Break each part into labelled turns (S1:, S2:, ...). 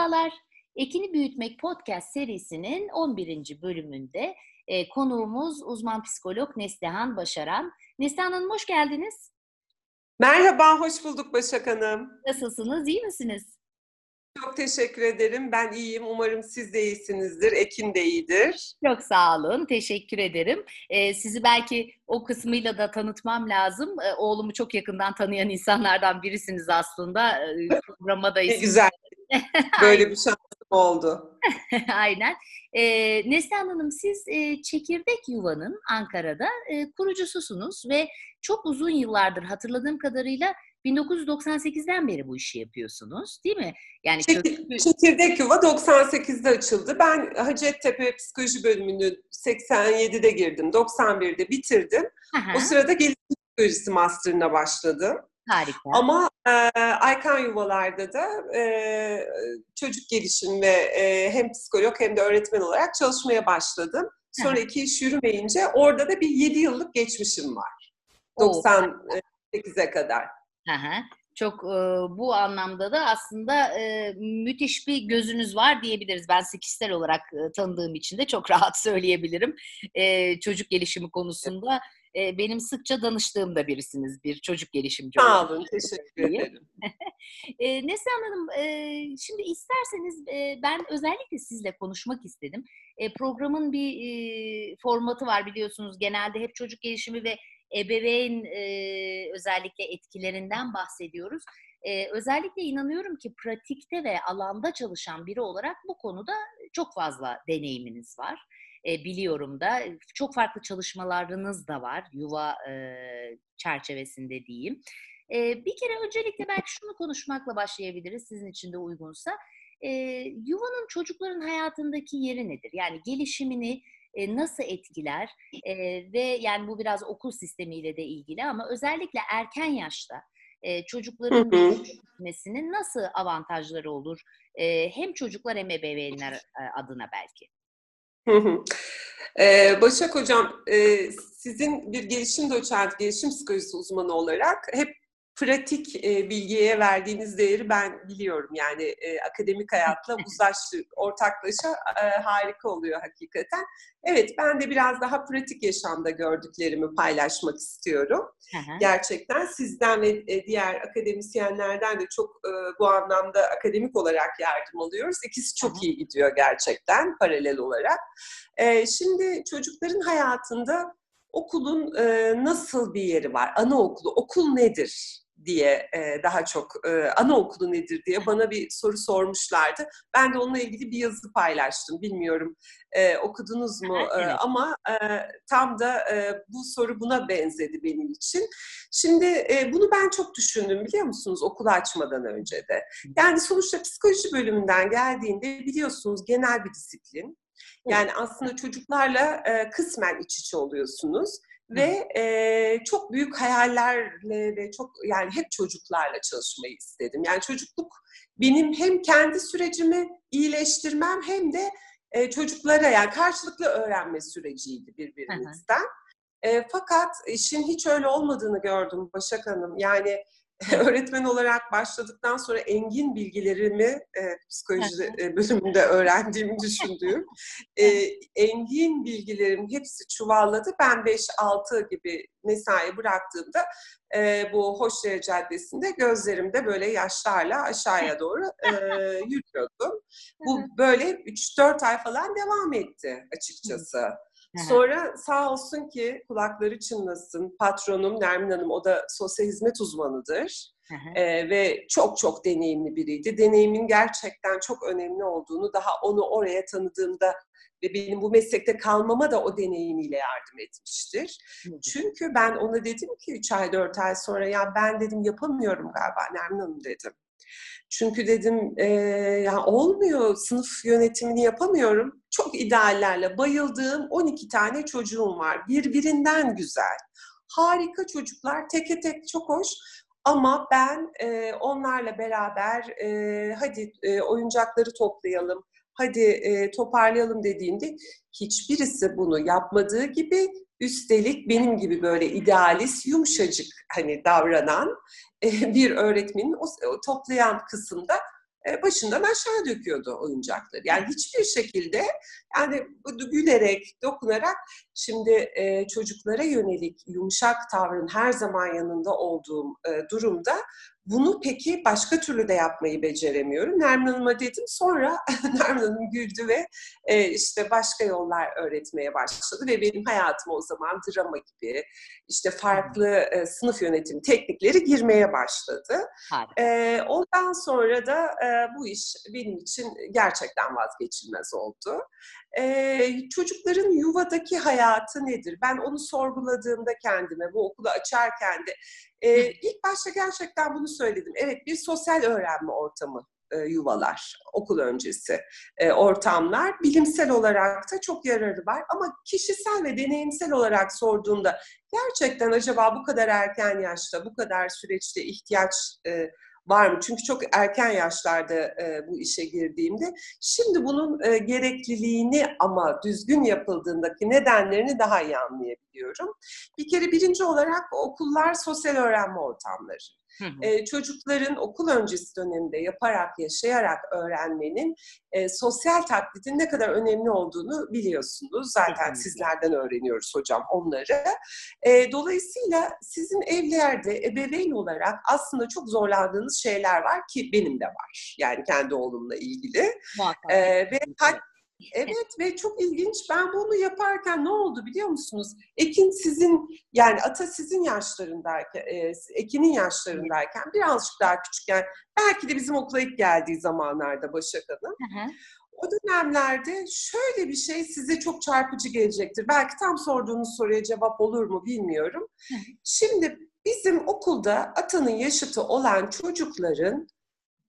S1: Merhabalar. Ekini Büyütmek Podcast serisinin 11. bölümünde e, konuğumuz uzman psikolog Neslihan Başaran. Neslihan Hanım hoş geldiniz.
S2: Merhaba, hoş bulduk Başak Hanım.
S1: Nasılsınız, iyi misiniz?
S2: Çok teşekkür ederim. Ben iyiyim. Umarım siz de iyisinizdir. Ekin de iyidir.
S1: Çok sağ olun. Teşekkür ederim. Ee, sizi belki o kısmıyla da tanıtmam lazım. Ee, oğlumu çok yakından tanıyan insanlardan birisiniz aslında. Ee, programa da
S2: Ne güzel. Böyle bir şansım oldu.
S1: Aynen. Ee, Neslihan Hanım siz e, Çekirdek Yuva'nın Ankara'da e, kurucususunuz ve çok uzun yıllardır hatırladığım kadarıyla 1998'den beri bu işi yapıyorsunuz değil mi?
S2: Yani Çekir, Çekirdek Yuva 98'de açıldı. Ben Hacettepe Psikoloji bölümünü 87'de girdim, 91'de bitirdim. Aha. O sırada gelişim psikolojisi master'ına başladım.
S1: Harika.
S2: Ama e, Aykan Yuvalar'da da e, çocuk gelişim ve e, hem psikolog hem de öğretmen olarak çalışmaya başladım. Sonra Hı. iki iş yürümeyince orada da bir 7 yıllık geçmişim var. 98'e kadar.
S1: Hı hı. Çok e, bu anlamda da aslında e, müthiş bir gözünüz var diyebiliriz. Ben kişisel olarak e, tanıdığım için de çok rahat söyleyebilirim. E, çocuk gelişimi konusunda e, benim sıkça danıştığım da birisiniz bir çocuk gelişimci
S2: olarak. Sağ olun, teşekkür ederim.
S1: e, Neslihan Hanım, e, şimdi isterseniz e, ben özellikle sizle konuşmak istedim. E, programın bir e, formatı var biliyorsunuz. Genelde hep çocuk gelişimi ve ebeveyn e, özellikle etkilerinden bahsediyoruz. E, özellikle inanıyorum ki pratikte ve alanda çalışan biri olarak bu konuda çok fazla deneyiminiz var. E, biliyorum da çok farklı çalışmalarınız da var yuva e, çerçevesinde diyeyim. E, bir kere öncelikle belki şunu konuşmakla başlayabiliriz sizin için de uygunsa. E, yuvanın çocukların hayatındaki yeri nedir? Yani gelişimini e, nasıl etkiler e, ve yani bu biraz okul sistemiyle de ilgili ama özellikle erken yaşta e, çocukların gitmesinin nasıl avantajları olur? E, hem çocuklar hem ebeveynler e, adına belki.
S2: Başak Hocam, sizin bir gelişim doçent, gelişim psikolojisi uzmanı olarak hep pratik e, bilgiye verdiğiniz değeri ben biliyorum. Yani e, akademik hayatla uzlaştı, ortaklaşa e, harika oluyor hakikaten. Evet, ben de biraz daha pratik yaşamda gördüklerimi paylaşmak istiyorum. Hı Gerçekten sizden ve e, diğer akademisyenlerden de çok e, bu anlamda akademik olarak yardım alıyoruz. İkisi çok hı iyi gidiyor gerçekten paralel olarak. E, şimdi çocukların hayatında okulun e, nasıl bir yeri var? Anaokulu, okul nedir? Diye e, daha çok e, anaokulu nedir diye bana bir soru sormuşlardı. Ben de onunla ilgili bir yazı paylaştım. Bilmiyorum e, okudunuz mu e, ama e, tam da e, bu soru buna benzedi benim için. Şimdi e, bunu ben çok düşündüm biliyor musunuz okul açmadan önce de. Yani sonuçta psikoloji bölümünden geldiğinde biliyorsunuz genel bir disiplin. Yani aslında çocuklarla e, kısmen iç içe oluyorsunuz ve e, çok büyük hayallerle ve çok yani hep çocuklarla çalışmayı istedim. Yani çocukluk benim hem kendi sürecimi iyileştirmem hem de e, çocuklara yani karşılıklı öğrenme süreciydi birbirimizden. E, fakat işin hiç öyle olmadığını gördüm Başak Hanım. Yani öğretmen olarak başladıktan sonra engin bilgilerimi e, psikoloji e, bölümünde öğrendiğimi düşündüğüm e, engin bilgilerim hepsi çuvalladı. Ben 5-6 gibi mesai bıraktığımda e, bu Hoşdere Caddesi'nde gözlerimde böyle yaşlarla aşağıya doğru e, yürüyordum. Bu böyle 3-4 ay falan devam etti açıkçası. Sonra sağ olsun ki kulakları çınlasın patronum Nermin Hanım o da sosyal hizmet uzmanıdır. Ee, ve çok çok deneyimli biriydi. Deneyimin gerçekten çok önemli olduğunu daha onu oraya tanıdığımda ve benim bu meslekte kalmama da o deneyimiyle yardım etmiştir. Çünkü ben ona dedim ki 3 ay 4 ay sonra ya ben dedim yapamıyorum galiba Nermin Hanım dedim. Çünkü dedim e, ya olmuyor sınıf yönetimini yapamıyorum. Çok ideallerle bayıldığım 12 tane çocuğum var. Birbirinden güzel. Harika çocuklar teke tek çok hoş. Ama ben e, onlarla beraber e, hadi e, oyuncakları toplayalım, hadi e, toparlayalım dediğimde hiçbirisi bunu yapmadığı gibi üstelik benim gibi böyle idealist, yumuşacık hani davranan e, bir öğretmenin o, toplayan kısımda e, başından aşağı döküyordu oyuncakları. Yani hiçbir şekilde yani gülerek, dokunarak şimdi e, çocuklara yönelik yumuşak tavrın her zaman yanında olduğum e, durumda bunu peki başka türlü de yapmayı beceremiyorum. Nermin Hanım'a dedim. Sonra Nermin Hanım güldü ve e, işte başka yollar öğretmeye başladı ve benim hayatım o zaman drama gibi işte farklı e, sınıf yönetim teknikleri girmeye başladı. E, ondan sonra da e, bu iş benim için gerçekten vazgeçilmez oldu. E, çocukların yuvadaki hayatı nedir? Ben onu sorguladığımda kendime bu okulu açarken de e, ilk başta gerçekten bunu söyledim. Evet bir sosyal öğrenme ortamı e, yuvalar, okul öncesi e, ortamlar. Bilimsel olarak da çok yararı var ama kişisel ve deneyimsel olarak sorduğunda gerçekten acaba bu kadar erken yaşta, bu kadar süreçte ihtiyaç e, var mı? Çünkü çok erken yaşlarda e, bu işe girdiğimde. Şimdi bunun e, gerekliliğini ama düzgün yapıldığındaki nedenlerini daha iyi anlayabiliyorum. Bir kere birinci olarak okullar sosyal öğrenme ortamları. E, çocukların okul öncesi döneminde yaparak, yaşayarak öğrenmenin e, sosyal taklitin ne kadar önemli olduğunu biliyorsunuz. Zaten sizlerden öğreniyoruz hocam onları. E, dolayısıyla sizin evlerde ebeveyn olarak aslında çok zorlandığınız şeyler var ki benim de var. Yani kendi oğlumla ilgili. E, ve hatta Evet ve çok ilginç. Ben bunu yaparken ne oldu biliyor musunuz? Ekin sizin yani ata sizin yaşlarındayken, e, Ekin'in yaşlarındayken birazcık daha küçükken belki de bizim okula ilk geldiği zamanlarda Başak Hanım. Hı hı. O dönemlerde şöyle bir şey size çok çarpıcı gelecektir. Belki tam sorduğunuz soruya cevap olur mu bilmiyorum. Hı. Şimdi bizim okulda atanın yaşıtı olan çocukların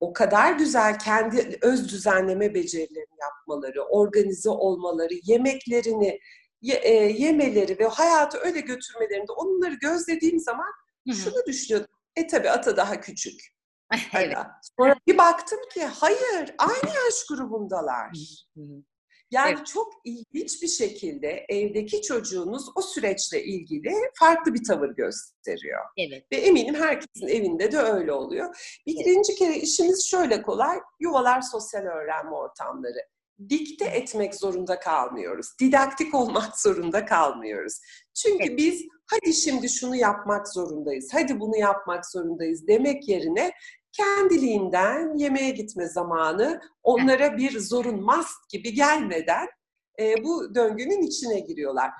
S2: o kadar güzel kendi öz düzenleme becerilerini yapmaları, organize olmaları, yemeklerini ye, e, yemeleri ve hayatı öyle götürmelerinde onları gözlediğim zaman Hı-hı. şunu düşünüyordum. E tabi ata daha küçük. evet. Sonra bir baktım ki hayır aynı yaş grubundalar. Hı-hı. Yani evet. çok ilginç bir şekilde evdeki çocuğunuz o süreçle ilgili farklı bir tavır gösteriyor. Evet. Ve eminim herkesin evinde de öyle oluyor. Birinci evet. kere işimiz şöyle kolay. Yuvalar sosyal öğrenme ortamları. Dikte etmek zorunda kalmıyoruz. Didaktik olmak zorunda kalmıyoruz. Çünkü evet. biz hadi şimdi şunu yapmak zorundayız, hadi bunu yapmak zorundayız demek yerine kendiliğinden yemeğe gitme zamanı onlara bir zorun must gibi gelmeden e, bu döngünün içine giriyorlar.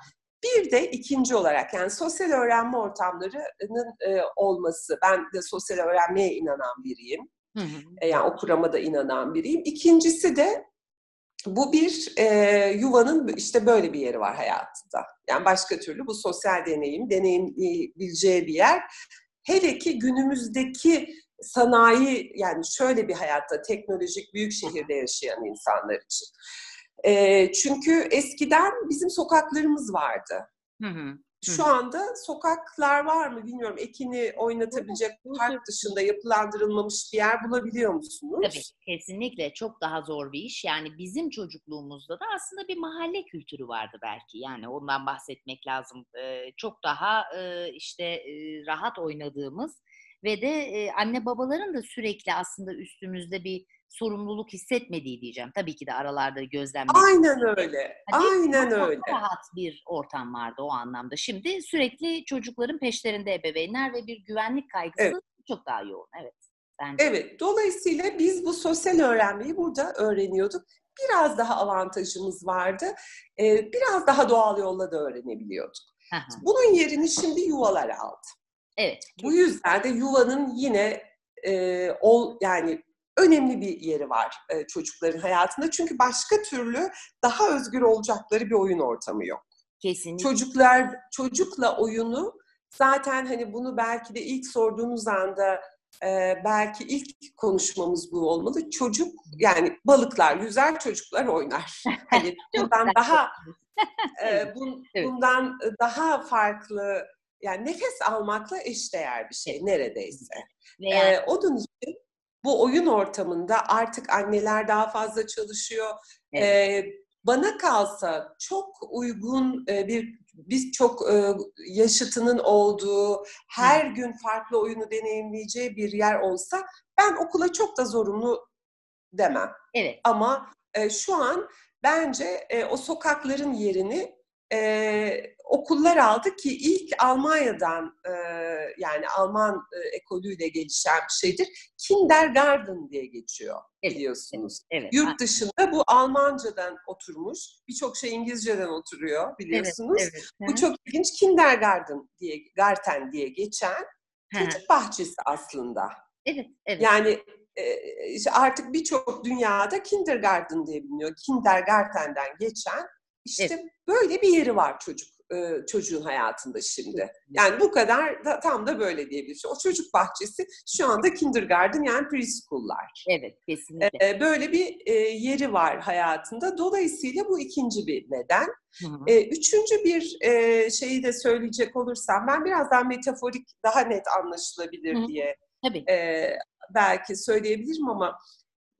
S2: Bir de ikinci olarak yani sosyal öğrenme ortamlarının e, olması. Ben de sosyal öğrenmeye inanan biriyim. Hı hı. E, yani okurama da inanan biriyim. İkincisi de bu bir e, yuvanın işte böyle bir yeri var hayatında. Yani başka türlü bu sosyal deneyim, deneyimleyebileceği bir yer. Hele ki günümüzdeki sanayi yani şöyle bir hayatta teknolojik büyük şehirde yaşayan insanlar için. E, çünkü eskiden bizim sokaklarımız vardı. Hı hı. Şu anda sokaklar var mı bilmiyorum. Ekini oynatabilecek park dışında yapılandırılmamış bir yer bulabiliyor musunuz?
S1: Tabii kesinlikle çok daha zor bir iş. Yani bizim çocukluğumuzda da aslında bir mahalle kültürü vardı belki. Yani ondan bahsetmek lazım. Ee, çok daha e, işte e, rahat oynadığımız ve de e, anne babaların da sürekli aslında üstümüzde bir sorumluluk hissetmediği diyeceğim. Tabii ki de aralarda gözlemledim.
S2: Aynen öyle. Hani Aynen
S1: çok
S2: öyle.
S1: rahat bir ortam vardı o anlamda. Şimdi sürekli çocukların peşlerinde ebeveynler ve bir güvenlik kaygısı evet. çok daha yoğun. Evet.
S2: Bence. Evet. Dolayısıyla biz bu sosyal öğrenmeyi burada öğreniyorduk. Biraz daha avantajımız vardı. Ee, biraz daha doğal yolla da öğrenebiliyorduk. Bunun yerini şimdi yuvalar aldı. Evet. Bu yüzden de yuvanın yine e, ol yani önemli bir yeri var e, çocukların hayatında. Çünkü başka türlü daha özgür olacakları bir oyun ortamı yok. Kesinlikle. Çocuklar çocukla oyunu zaten hani bunu belki de ilk sorduğunuz anda e, belki ilk konuşmamız bu olmalı. Çocuk yani balıklar, yüzer çocuklar oynar. Hani bundan daha e, bun, bundan daha farklı yani nefes almakla eşdeğer bir şey neredeyse. Yani... Ee, onun için bu oyun ortamında artık anneler daha fazla çalışıyor. Evet. Ee, bana kalsa çok uygun e, bir biz çok e, yaşıtının olduğu, her Hı. gün farklı oyunu deneyimleyeceği bir yer olsa ben okula çok da zorunlu demem.
S1: Evet.
S2: Ama e, şu an bence e, o sokakların yerini e, okullar aldı ki ilk Almanya'dan e, yani Alman e, ekolüyle gelişen bir şeydir. Kindergarten diye geçiyor
S1: Evet,
S2: biliyorsunuz.
S1: Evet.
S2: Yurt dışında bu Almancadan oturmuş. Birçok şey İngilizceden oturuyor biliyorsunuz.
S1: Evet, evet.
S2: Bu çok ilginç. Kindergarten diye, Garten diye geçen çocuk bahçesi aslında.
S1: Evet, evet.
S2: Yani işte artık birçok dünyada kindergarten diye biliniyor. Kindergarten'den geçen işte böyle bir yeri var çocuk e, çocuğun hayatında şimdi. Yani bu kadar da tam da böyle diyebiliriz. O çocuk bahçesi şu anda kindergarten yani preschool'lar.
S1: Evet, kesinlikle.
S2: E, böyle bir e, yeri var hayatında. Dolayısıyla bu ikinci bir neden.
S1: Hı hı.
S2: Üçüncü bir şeyi de söyleyecek olursam ben biraz daha metaforik, daha net anlaşılabilir
S1: Hı
S2: diye
S1: Tabii.
S2: belki söyleyebilirim ama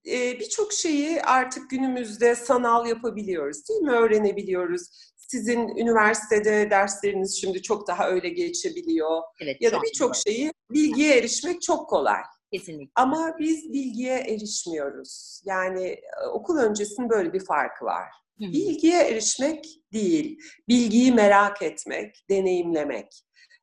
S2: e, birçok şeyi artık günümüzde sanal yapabiliyoruz değil mi? Öğrenebiliyoruz. Sizin üniversitede dersleriniz şimdi çok daha öyle geçebiliyor.
S1: Evet,
S2: Ya da birçok şeyi bilgiye erişmek çok kolay.
S1: Kesinlikle.
S2: Ama biz bilgiye erişmiyoruz. Yani okul öncesinin böyle bir farkı var.
S1: Hı hı.
S2: Bilgiye erişmek değil, bilgiyi merak etmek, deneyimlemek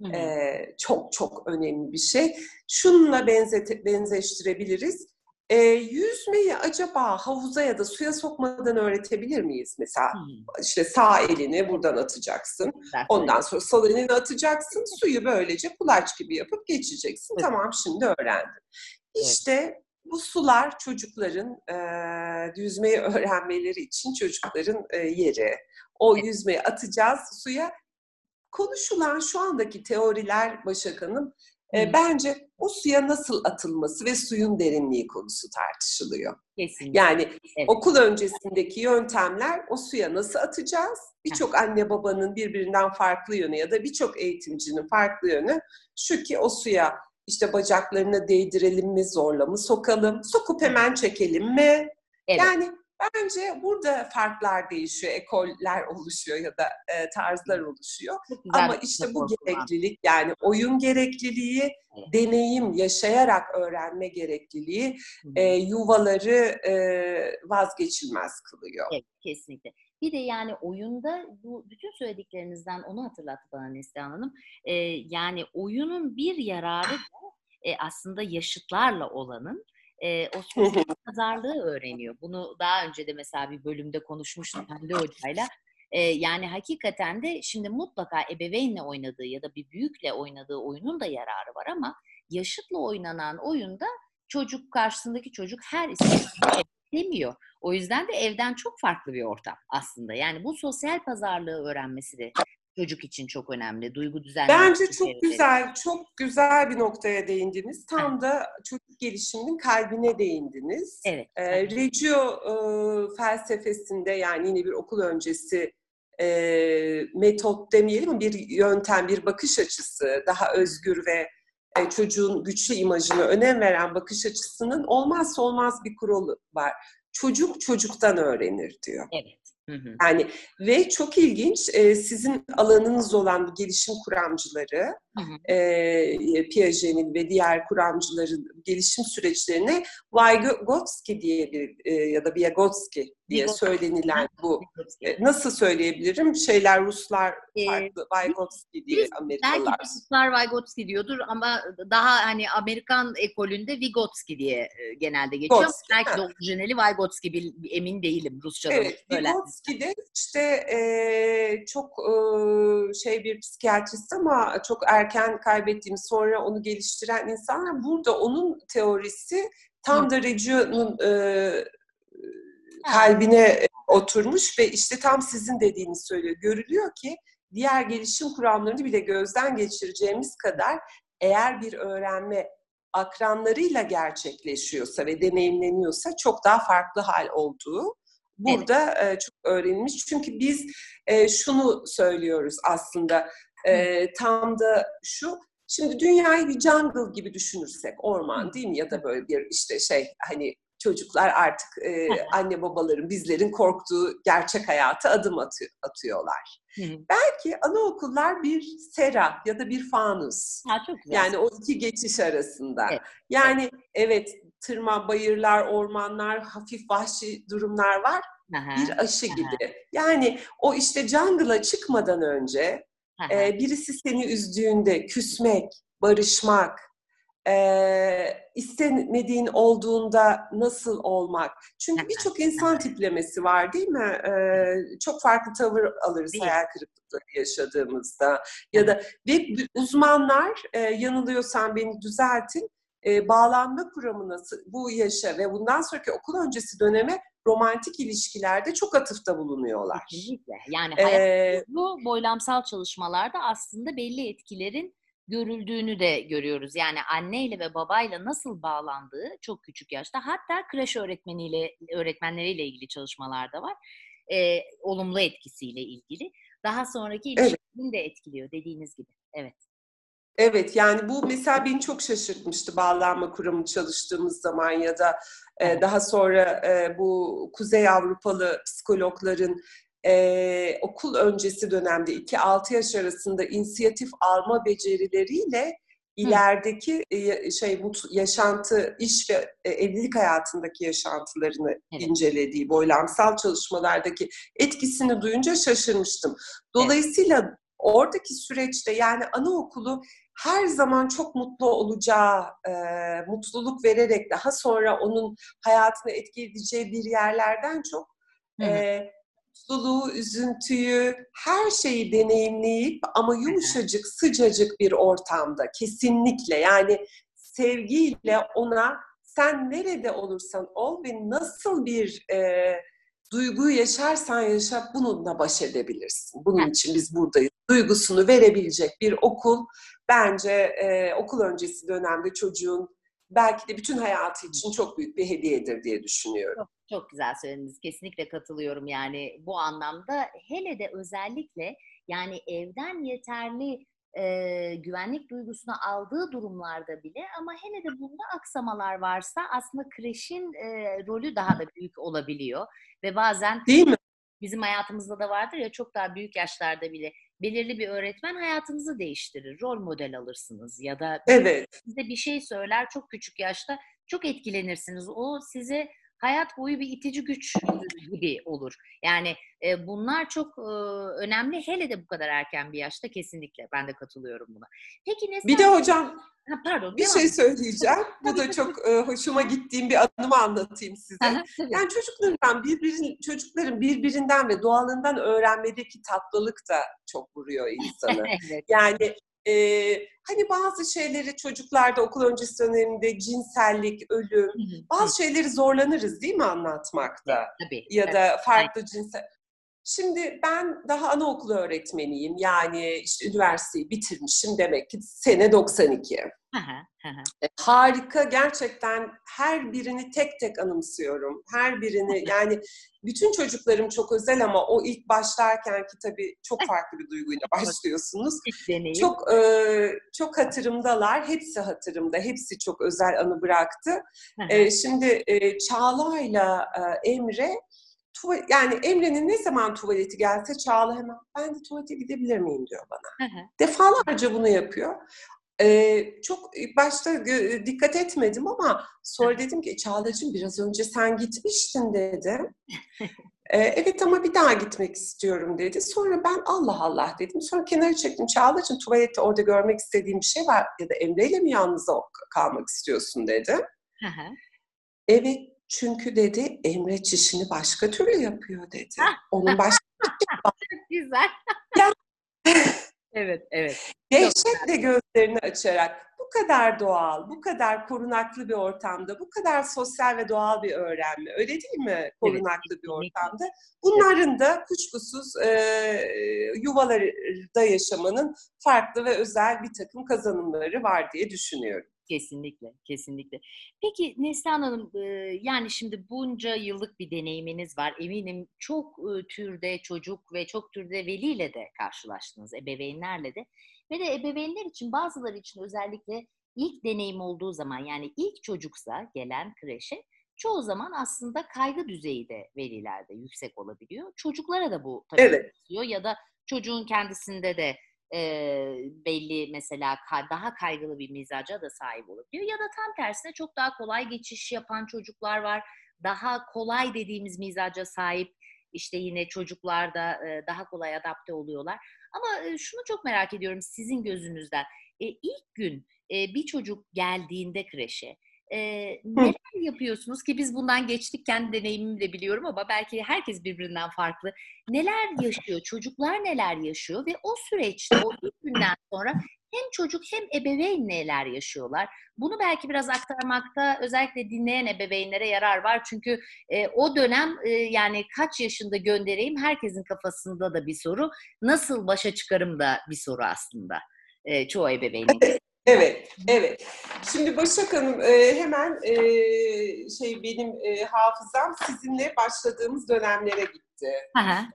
S1: Hı hı.
S2: e, çok çok önemli bir şey. Şununla benzet, benzeştirebiliriz. E, yüzmeyi acaba havuza ya da suya sokmadan öğretebilir miyiz? Mesela
S1: hı.
S2: işte sağ elini buradan atacaksın.
S1: Güzel
S2: Ondan sonra sol elini atacaksın. Suyu böylece kulaç gibi yapıp geçeceksin.
S1: Evet.
S2: Tamam şimdi öğrendin. İşte bu sular çocukların e, yüzmeyi öğrenmeleri için çocukların e, yeri. O
S1: Evet.
S2: yüzmeyi atacağız suya. Konuşulan şu andaki teoriler Başak Hanım e, bence o suya nasıl atılması ve suyun derinliği konusu tartışılıyor.
S1: Kesinlikle.
S2: Yani
S1: Evet.
S2: okul öncesindeki yöntemler o suya nasıl atacağız? Birçok anne babanın birbirinden farklı yönü ya da birçok eğitimcinin farklı yönü şu ki o suya işte bacaklarına değdirelim mi, zorla mı sokalım, sokup hemen çekelim mi?
S1: Evet.
S2: Yani bence burada farklar değişiyor, ekoller oluşuyor ya da e, tarzlar oluşuyor. Ama işte bu gereklilik yani oyun gerekliliği,
S1: Evet.
S2: deneyim, yaşayarak öğrenme gerekliliği e, yuvaları e, vazgeçilmez kılıyor.
S1: Evet, kesinlikle. Bir de yani oyunda bu bütün söylediklerinizden onu hatırlattı bana Neslihan Hanım. Ee, yani oyunun bir yararı da e, aslında yaşıtlarla olanın e, o sosyal pazarlığı öğreniyor. Bunu daha önce de mesela bir bölümde konuşmuştuk Hande Hoca'yla. E, yani hakikaten de şimdi mutlaka ebeveynle oynadığı ya da bir büyükle oynadığı oyunun da yararı var ama yaşıtla oynanan oyunda çocuk karşısındaki çocuk her istediğini demiyor. O yüzden de evden çok farklı bir ortam aslında. Yani bu sosyal pazarlığı öğrenmesi de çocuk için çok önemli. Duygu düzenlemesi.
S2: Bence çok güzel, çok güzel bir noktaya değindiniz. Tam da çocuk gelişiminin kalbine değindiniz.
S1: Evet.
S2: E,
S1: evet.
S2: Reggio e, felsefesinde yani yine bir okul öncesi e, metot demeyelim ama bir yöntem, bir bakış açısı, daha özgür ve e, çocuğun güçlü imajına önem veren bakış açısının olmazsa olmaz bir kuralı var. Çocuk çocuktan öğrenir diyor.
S1: Evet.
S2: Yani ve çok ilginç e, sizin alanınız olan bu gelişim kuramcıları
S1: Hı hı.
S2: e, Piaget'in ve diğer kuramcıların gelişim süreçlerine Vygotsky diye bir e, ya da Vygotsky diye
S1: Vygotsky.
S2: söylenilen bu e, nasıl söyleyebilirim? Şeyler Ruslar
S1: Ee,
S2: farklı Vygotsky diye Amerikalılar.
S1: Belki Ruslar Vygotsky diyordur ama daha hani Amerikan ekolünde Vygotsky diye genelde geçiyor.
S2: Vygotsky,
S1: belki de orijinali Vygotsky emin değilim Rusça'da
S2: Evet. Vygotsky de işte e, çok e, şey bir psikiyatrist ama çok erken kaybettiğimiz sonra onu geliştiren insanlar burada onun teorisi tam da Reggio'nun e, kalbine oturmuş ve işte tam sizin dediğinizi söylüyor. Görülüyor ki diğer gelişim kuramlarını bile gözden geçireceğimiz kadar eğer bir öğrenme akranlarıyla gerçekleşiyorsa ve deneyimleniyorsa çok daha farklı hal olduğu burada e, çok öğrenilmiş. Çünkü biz e, şunu söylüyoruz aslında e, tam da şu Şimdi dünyayı bir jungle gibi düşünürsek, orman değil mi? Ya da böyle bir işte şey hani çocuklar artık e, anne babaların, bizlerin korktuğu gerçek hayata adım atıyor, atıyorlar. Belki anaokullar bir sera ya da bir fanus.
S1: Ha, çok güzel.
S2: Yani o iki geçiş arasında.
S1: Evet.
S2: Yani evet tırman, bayırlar, ormanlar, hafif vahşi durumlar var.
S1: Aha,
S2: Bir aşı
S1: aha.
S2: gibi. Yani o işte jungle'a çıkmadan önce e, birisi seni üzdüğünde küsmek, barışmak, e, istemediğin olduğunda nasıl olmak. Çünkü birçok insan tiplemesi var değil mi? E, çok farklı tavır alırız
S1: Değil.
S2: hayal kırıklıkları yaşadığımızda. Ya da ve uzmanlar e, yanılıyorsam beni düzeltin. E, bağlanma kuramı nasıl bu yaşa ve bundan sonraki okul öncesi döneme romantik ilişkilerde çok atıfta bulunuyorlar.
S1: Kesinlikle. Yani hayat
S2: Ee,
S1: bu boylamsal çalışmalarda aslında belli etkilerin görüldüğünü de görüyoruz. Yani anneyle ve babayla nasıl bağlandığı çok küçük yaşta. Hatta kreş öğretmeniyle öğretmenleriyle ilgili çalışmalar da var. Ee, olumlu etkisiyle ilgili. Daha sonraki
S2: Evet.
S1: ilişkilerini de etkiliyor dediğiniz gibi. Evet.
S2: Evet yani bu mesela beni çok şaşırtmıştı bağlanma kuramı çalıştığımız zaman ya da e, daha sonra e, bu Kuzey Avrupalı psikologların e, okul öncesi dönemde 2-6 yaş arasında inisiyatif alma becerileriyle ilerideki e, şey mut, yaşantı, iş ve e, evlilik hayatındaki yaşantılarını
S1: Evet.
S2: incelediği boylamsal çalışmalardaki etkisini duyunca şaşırmıştım. Dolayısıyla oradaki süreçte yani anaokulu her zaman çok mutlu olacağı, e, mutluluk vererek daha sonra onun hayatını etki edeceği bir yerlerden çok
S1: Hı hı.
S2: e, mutluluğu, üzüntüyü, her şeyi deneyimleyip ama yumuşacık, sıcacık bir ortamda kesinlikle yani sevgiyle ona sen nerede olursan ol ve nasıl bir e, duyguyu yaşarsan yaşa bununla baş edebilirsin. Bunun için biz buradayız. Duygusunu verebilecek bir okul bence e, okul öncesi dönemde çocuğun belki de bütün hayatı için çok büyük bir hediyedir diye düşünüyorum.
S1: Çok, çok güzel söylediniz. Kesinlikle katılıyorum yani bu anlamda. Hele de özellikle yani evden yeterli e, güvenlik duygusunu aldığı durumlarda bile ama hele de bunda aksamalar varsa aslında kreşin e, rolü daha da büyük olabiliyor. Ve bazen
S2: Değil mi?
S1: bizim hayatımızda da vardır ya çok daha büyük yaşlarda bile belirli bir öğretmen hayatınızı değiştirir. Rol model alırsınız ya da
S2: Evet.
S1: size bir şey söyler çok küçük yaşta çok etkilenirsiniz. O size hayat boyu bir itici güç gibi olur. Yani e, bunlar çok e, önemli hele de bu kadar erken bir yaşta kesinlikle ben de katılıyorum buna. Peki ne
S2: Bir de hocam
S1: ha, pardon
S2: bir şey söyleyeceğim. Bu da çok e, hoşuma gittiğim bir anımı anlatayım size. Yani çocuklarından birbirin, çocukların birbirinden ve doğalından öğrenmedeki tatlılık da çok vuruyor insanı.
S1: evet.
S2: Yani e, hani bazı şeyleri çocuklarda okul öncesi döneminde cinsellik, ölüm, bazı şeyleri zorlanırız değil mi anlatmakta?
S1: Tabii.
S2: Ya da farklı cinsel. Şimdi ben daha anaokulu öğretmeniyim. Yani işte üniversiteyi bitirmişim demek ki sene 92.
S1: Hı hı, hı hı.
S2: E, Harika gerçekten her birini tek tek anımsıyorum. Her birini yani bütün çocuklarım çok özel ama o ilk başlarken ki tabii çok farklı bir duyguyla başlıyorsunuz. Çok e, çok hatırımdalar. Hepsi hatırımda. Hepsi çok özel anı bıraktı. E, şimdi e, Çağla'yla e, Emre tuva- yani Emre'nin ne zaman tuvaleti gelse Çağla hemen ben de tuvalete gidebilir miyim diyor bana.
S1: Hı hı.
S2: Defalarca bunu yapıyor. Ee, çok başta gö- dikkat etmedim ama sonra dedim ki Çağla'cığım biraz önce sen gitmiştin dedim. Ee, evet ama bir daha gitmek istiyorum dedi. Sonra ben Allah Allah dedim. Sonra kenara çektim. Çağla'cığım tuvalette orada görmek istediğim bir şey var ya da Emre'yle mi yalnız kalmak istiyorsun dedi.
S1: Hı hı.
S2: Evet çünkü dedi Emre çişini başka türlü yapıyor dedi. Onun başka
S1: Güzel. Evet, evet.
S2: Dehşetle gözlerini açarak bu kadar doğal, bu kadar korunaklı bir ortamda, bu kadar sosyal ve doğal bir öğrenme, öyle değil mi? Korunaklı bir
S1: kesinlikle.
S2: ortamda. Bunların da kuşkusuz e, yuvalarda yaşamanın farklı ve özel bir takım kazanımları var diye düşünüyorum.
S1: Kesinlikle, kesinlikle. Peki Neslihan Hanım, yani şimdi bunca yıllık bir deneyiminiz var. Eminim çok türde çocuk ve çok türde veliyle de karşılaştınız, ebeveynlerle de. Ve de ebeveynler için, bazıları için özellikle ilk deneyim olduğu zaman, yani ilk çocuksa gelen kreşe, çoğu zaman aslında kaygı düzeyi de velilerde yüksek olabiliyor. Çocuklara da bu tabii
S2: Evet.
S1: ya da çocuğun kendisinde de e, belli mesela daha kaygılı bir mizaca da sahip olabiliyor. Ya da tam tersine çok daha kolay geçiş yapan çocuklar var. Daha kolay dediğimiz mizaca sahip işte yine çocuklar da e, daha kolay adapte oluyorlar. Ama e, şunu çok merak ediyorum sizin gözünüzden. E, ilk gün e, bir çocuk geldiğinde kreşe e, neler yapıyorsunuz ki biz bundan geçtik kendi deneyimimi de biliyorum ama belki herkes birbirinden farklı. Neler yaşıyor? Çocuklar neler yaşıyor ve o süreçte o ilk günden sonra hem çocuk hem ebeveyn neler yaşıyorlar? Bunu belki biraz aktarmakta özellikle dinleyen ebeveynlere yarar var. Çünkü e, o dönem e, yani kaç yaşında göndereyim herkesin kafasında da bir soru. Nasıl başa çıkarım da bir soru aslında e, çoğu ebeveynin.
S2: Evet, evet. Şimdi Başak Hanım e, hemen e, şey benim e, hafızam sizinle başladığımız dönemlere gitti.
S1: Aha,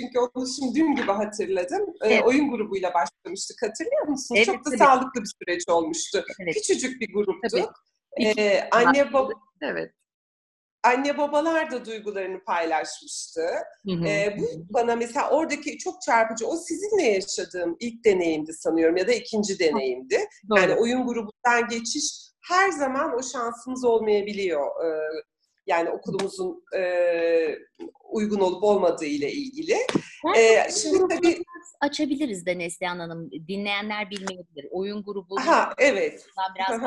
S2: çünkü onu şimdi dün gibi hatırladım.
S1: Evet.
S2: Oyun grubuyla başlamıştık hatırlıyor musunuz?
S1: Evet,
S2: Çok da
S1: tabii.
S2: sağlıklı bir süreç olmuştu.
S1: evet.
S2: Küçücük bir gruptuk.
S1: Tabii.
S2: E, anne baba
S1: Evet.
S2: Anne babalar da duygularını paylaşmıştı. Ee, bu bana mesela oradaki çok çarpıcı, o sizinle yaşadığım ilk deneyimdi sanıyorum ya da ikinci deneyimdi.
S1: Doğru.
S2: Yani oyun grubundan geçiş her zaman o şansımız olmayabiliyor. Ee, yani okulumuzun e, uygun olup olmadığı ile ilgili.
S1: Belki
S2: Ee, şimdi tabii,
S1: açabiliriz de Neslihan Hanım. Dinleyenler bilmeyebilir. Oyun grubu
S2: aha evet.
S1: biraz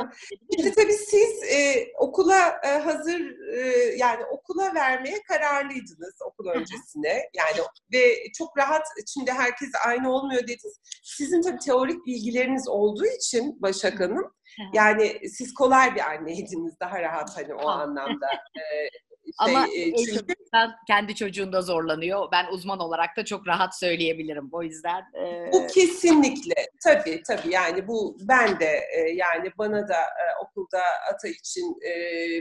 S2: Şimdi tabii siz e, okula e, hazır e, yani okula vermeye kararlıydınız okul öncesine. Yani ve çok rahat şimdi herkes aynı olmuyor dediniz. Sizin tabii teorik bilgileriniz olduğu için Başak Hanım. Yani siz kolay bir anneydiniz daha rahat hani o anlamda.
S1: Ama
S2: şey,
S1: en
S2: çünkü
S1: azından kendi çocuğunda zorlanıyor. Ben uzman olarak da çok rahat söyleyebilirim. O yüzden e,
S2: Bu kesinlikle tabii tabii yani bu ben de e, yani bana da e, okulda ata için e,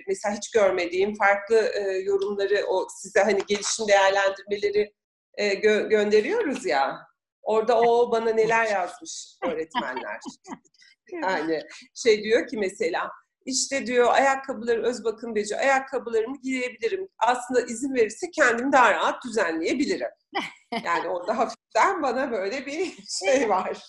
S2: mesela hiç görmediğim farklı e, yorumları o size hani gelişim değerlendirmeleri e, gö- gönderiyoruz ya orada o bana neler yazmış öğretmenler. Yani şey diyor ki mesela işte diyor ayakkabıları öz bakım beci ayakkabılarımı giyebilirim. Aslında izin verirse kendim daha rahat düzenleyebilirim. Yani orada hafiften bana böyle bir şey var.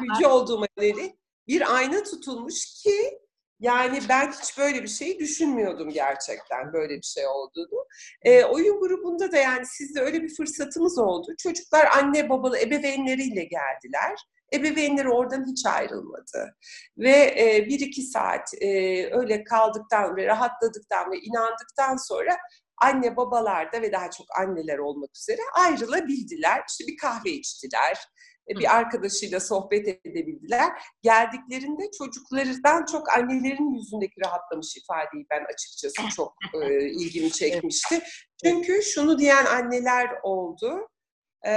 S2: Büyücü olduğuma yönelik bir ayna tutulmuş ki yani ben hiç böyle bir şeyi düşünmüyordum gerçekten böyle bir şey olduğunu. Ee, oyun grubunda da yani sizde öyle bir fırsatımız oldu. Çocuklar anne babalı ebeveynleriyle geldiler. Ebeveynleri oradan hiç ayrılmadı. Ve e, bir iki saat e, öyle kaldıktan ve rahatladıktan ve inandıktan sonra anne babalar da ve daha çok anneler olmak üzere ayrılabildiler. İşte bir kahve içtiler, e, bir arkadaşıyla sohbet edebildiler. Geldiklerinde çocuklardan çok annelerin yüzündeki rahatlamış ifadeyi ben açıkçası çok e, ilgimi çekmişti. Çünkü şunu diyen anneler oldu. E,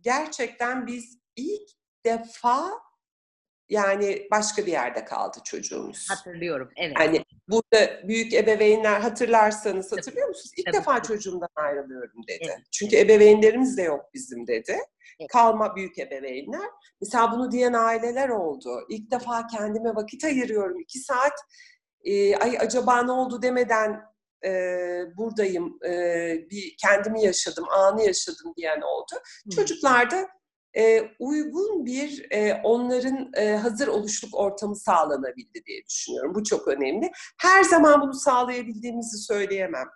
S2: gerçekten biz ilk defa yani başka bir yerde kaldı çocuğumuz.
S1: hatırlıyorum. Evet.
S2: Hani burada büyük ebeveynler hatırlarsanız hatırlıyor musunuz? İlk
S1: Tabii,
S2: defa
S1: tabii.
S2: çocuğumdan ayrılıyorum dedi.
S1: Evet.
S2: Çünkü ebeveynlerimiz de yok bizim dedi.
S1: Evet.
S2: Kalma büyük ebeveynler. Mesela bunu diyen aileler oldu. İlk defa kendime vakit ayırıyorum. iki saat e, ay acaba ne oldu demeden e, buradayım. E, bir kendimi yaşadım, anı yaşadım diyen oldu.
S1: Hı.
S2: Çocuklarda e, uygun bir e, onların e, hazır oluşluk ortamı sağlanabildi diye düşünüyorum. Bu çok önemli. Her zaman bunu sağlayabildiğimizi söyleyemem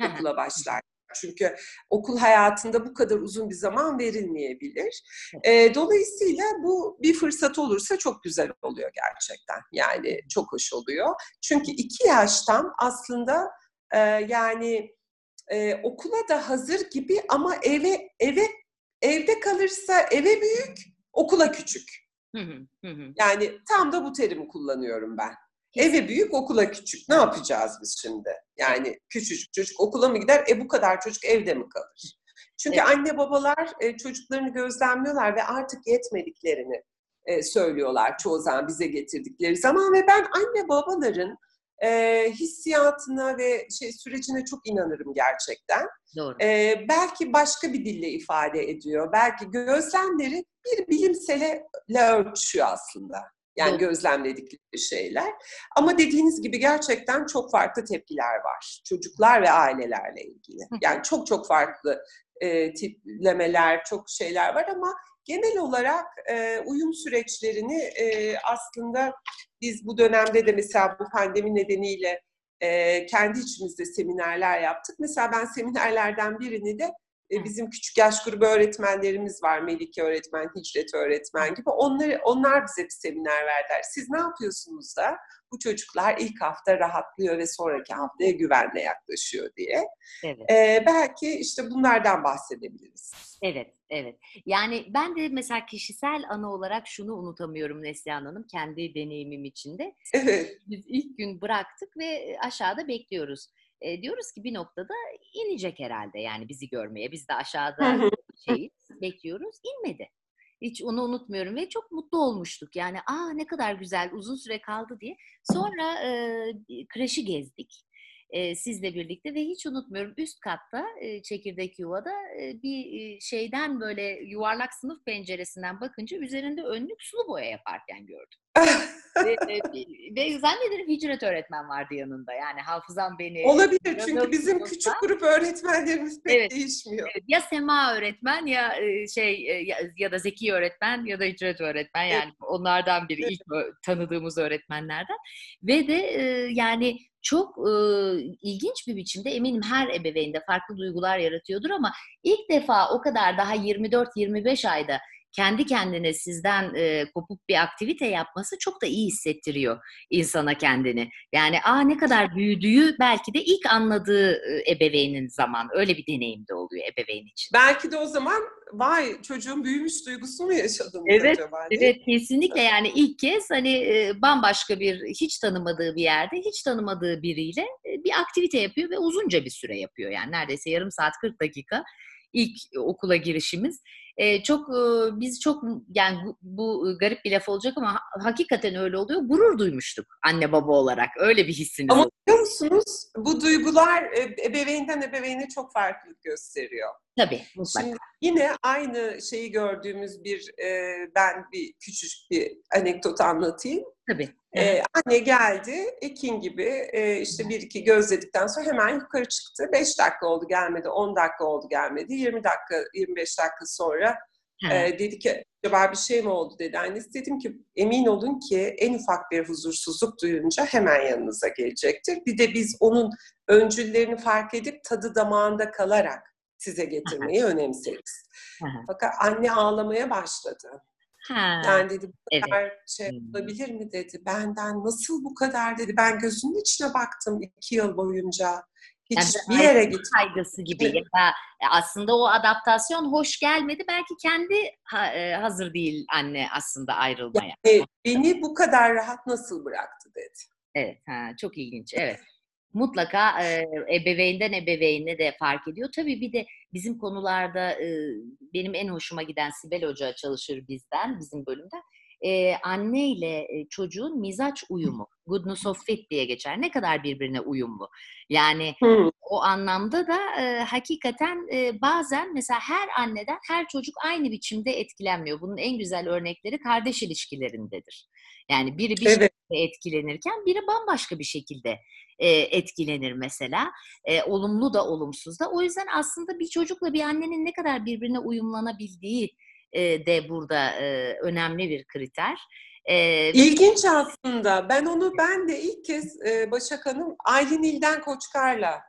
S2: okula başlar. Çünkü okul hayatında bu kadar uzun bir zaman verilmeyebilir. E, dolayısıyla bu bir fırsat olursa çok güzel oluyor gerçekten. Yani çok hoş oluyor. Çünkü iki yaştan aslında e, yani e, okula da hazır gibi ama eve eve evde kalırsa eve büyük, okula küçük. Yani tam da bu terimi kullanıyorum ben. Eve büyük, okula küçük. Ne yapacağız biz şimdi? Yani küçücük çocuk okula mı gider? E bu kadar çocuk evde mi kalır? Çünkü
S1: Evet.
S2: anne babalar e, çocuklarını gözlemliyorlar ve artık yetmediklerini e, söylüyorlar çoğu zaman bize getirdikleri zaman ve ben anne babaların e, hissiyatına ve şey sürecine çok inanırım gerçekten.
S1: Doğru.
S2: Ee, belki başka bir dille ifade ediyor. Belki gözlemleri bir bilimsele örtüşüyor aslında. Yani Doğru. gözlemledikleri şeyler. Ama dediğiniz gibi gerçekten çok farklı tepkiler var. Çocuklar ve ailelerle ilgili. Yani çok çok farklı e, tiplemeler, çok şeyler var ama genel olarak e, uyum süreçlerini e, aslında biz bu dönemde de mesela bu pandemi nedeniyle e, kendi içimizde seminerler yaptık. Mesela ben seminerlerden birini de bizim küçük yaş grubu öğretmenlerimiz var. Melike öğretmen, Hicret öğretmen gibi. Onları, onlar bize bir seminer verdiler. Siz ne yapıyorsunuz da bu çocuklar ilk hafta rahatlıyor ve sonraki haftaya güvenle yaklaşıyor diye. Evet. Ee, belki işte bunlardan bahsedebiliriz.
S1: Evet, evet. Yani ben de mesela kişisel anı olarak şunu unutamıyorum Neslihan Hanım kendi deneyimim içinde. Evet. Biz ilk gün bıraktık ve aşağıda bekliyoruz e, diyoruz ki bir noktada inecek herhalde yani bizi görmeye. Biz de aşağıda şeyi bekliyoruz. İnmedi. Hiç onu unutmuyorum ve çok mutlu olmuştuk. Yani aa ne kadar güzel uzun süre kaldı diye. Sonra e, kreşi gezdik e, sizle birlikte ve hiç unutmuyorum üst katta e, çekirdek yuvada e, bir şeyden böyle yuvarlak sınıf penceresinden bakınca üzerinde önlük sulu boya yaparken gördüm. ve, e, ve zannederim hicret öğretmen vardı yanında. Yani hafızam beni...
S2: Olabilir çünkü bizim olsa, küçük grup öğretmenlerimiz pek evet, değişmiyor. Evet,
S1: ya Sema öğretmen ya şey ya, ya da Zeki öğretmen ya da hicret öğretmen yani evet. onlardan biri ilk tanıdığımız öğretmenlerden. Ve de yani çok e, ilginç bir biçimde eminim her ebeveynde farklı duygular yaratıyordur ama ilk defa o kadar daha 24-25 ayda kendi kendine sizden e, kopuk bir aktivite yapması çok da iyi hissettiriyor insana kendini. Yani aa ne kadar büyüdüğü belki de ilk anladığı ebeveynin zaman öyle bir deneyim de oluyor ebeveyn için.
S2: Belki de o zaman vay çocuğun büyümüş duygusunu mu yaşadın
S1: evet,
S2: acaba?
S1: Evet kesinlikle yani ilk kez hani e, bambaşka bir hiç tanımadığı bir yerde hiç tanımadığı biriyle e, bir aktivite yapıyor ve uzunca bir süre yapıyor yani neredeyse yarım saat 40 dakika ilk okula girişimiz e, çok e, biz çok yani bu, bu garip bir laf olacak ama hakikaten öyle oluyor. Gurur duymuştuk anne baba olarak. Öyle bir hissimiz
S2: Ama biliyor musunuz? Bu duygular ebeveynden ebeveyne çok farklılık gösteriyor.
S1: Tabii mutlaka. Şimdi
S2: yine aynı şeyi gördüğümüz bir e, ben bir küçük bir anekdot anlatayım.
S1: Tabii.
S2: Ee, anne geldi, Ekin gibi e, işte bir iki gözledikten sonra hemen yukarı çıktı. Beş dakika oldu gelmedi, on dakika oldu gelmedi, yirmi dakika, yirmi beş dakika sonra e, dedi ki acaba bir şey mi oldu dedi. Annesi dedim ki emin olun ki en ufak bir huzursuzluk duyunca hemen yanınıza gelecektir. Bir de biz onun öncüllerini fark edip tadı damağında kalarak size getirmeyi önemseriz. Fakat anne ağlamaya başladı. Ha. Yani dedi bu kadar evet. şey olabilir mi dedi. Benden nasıl bu kadar dedi. Ben gözünün içine baktım iki yıl boyunca. Hiç yani bir yere gitmedim.
S1: kaygısı gibi ya da e, aslında o adaptasyon hoş gelmedi. Belki kendi e, hazır değil anne aslında ayrılmaya.
S2: Yani beni bu kadar rahat nasıl bıraktı dedi.
S1: Evet, ha, çok ilginç. Evet mutlaka e, ebeveynden ebeveyne de fark ediyor. Tabii bir de bizim konularda e, benim en hoşuma giden Sibel Hoca çalışır bizden, bizim bölümden. E, anne ile çocuğun mizaç uyumu, goodness of fit diye geçer. Ne kadar birbirine uyumlu. Yani hmm. o anlamda da e, hakikaten e, bazen mesela her anneden her çocuk aynı biçimde etkilenmiyor. Bunun en güzel örnekleri kardeş ilişkilerindedir. Yani biri bir evet. şekilde etkilenirken biri bambaşka bir şekilde e, etkilenir mesela. E, olumlu da olumsuz da. O yüzden aslında bir çocukla bir annenin ne kadar birbirine uyumlanabildiği e, de burada e, önemli bir kriter.
S2: E, İlginç aslında. Ben onu ben de ilk kez e, Başak Hanım Aylin İlden Koçkar'la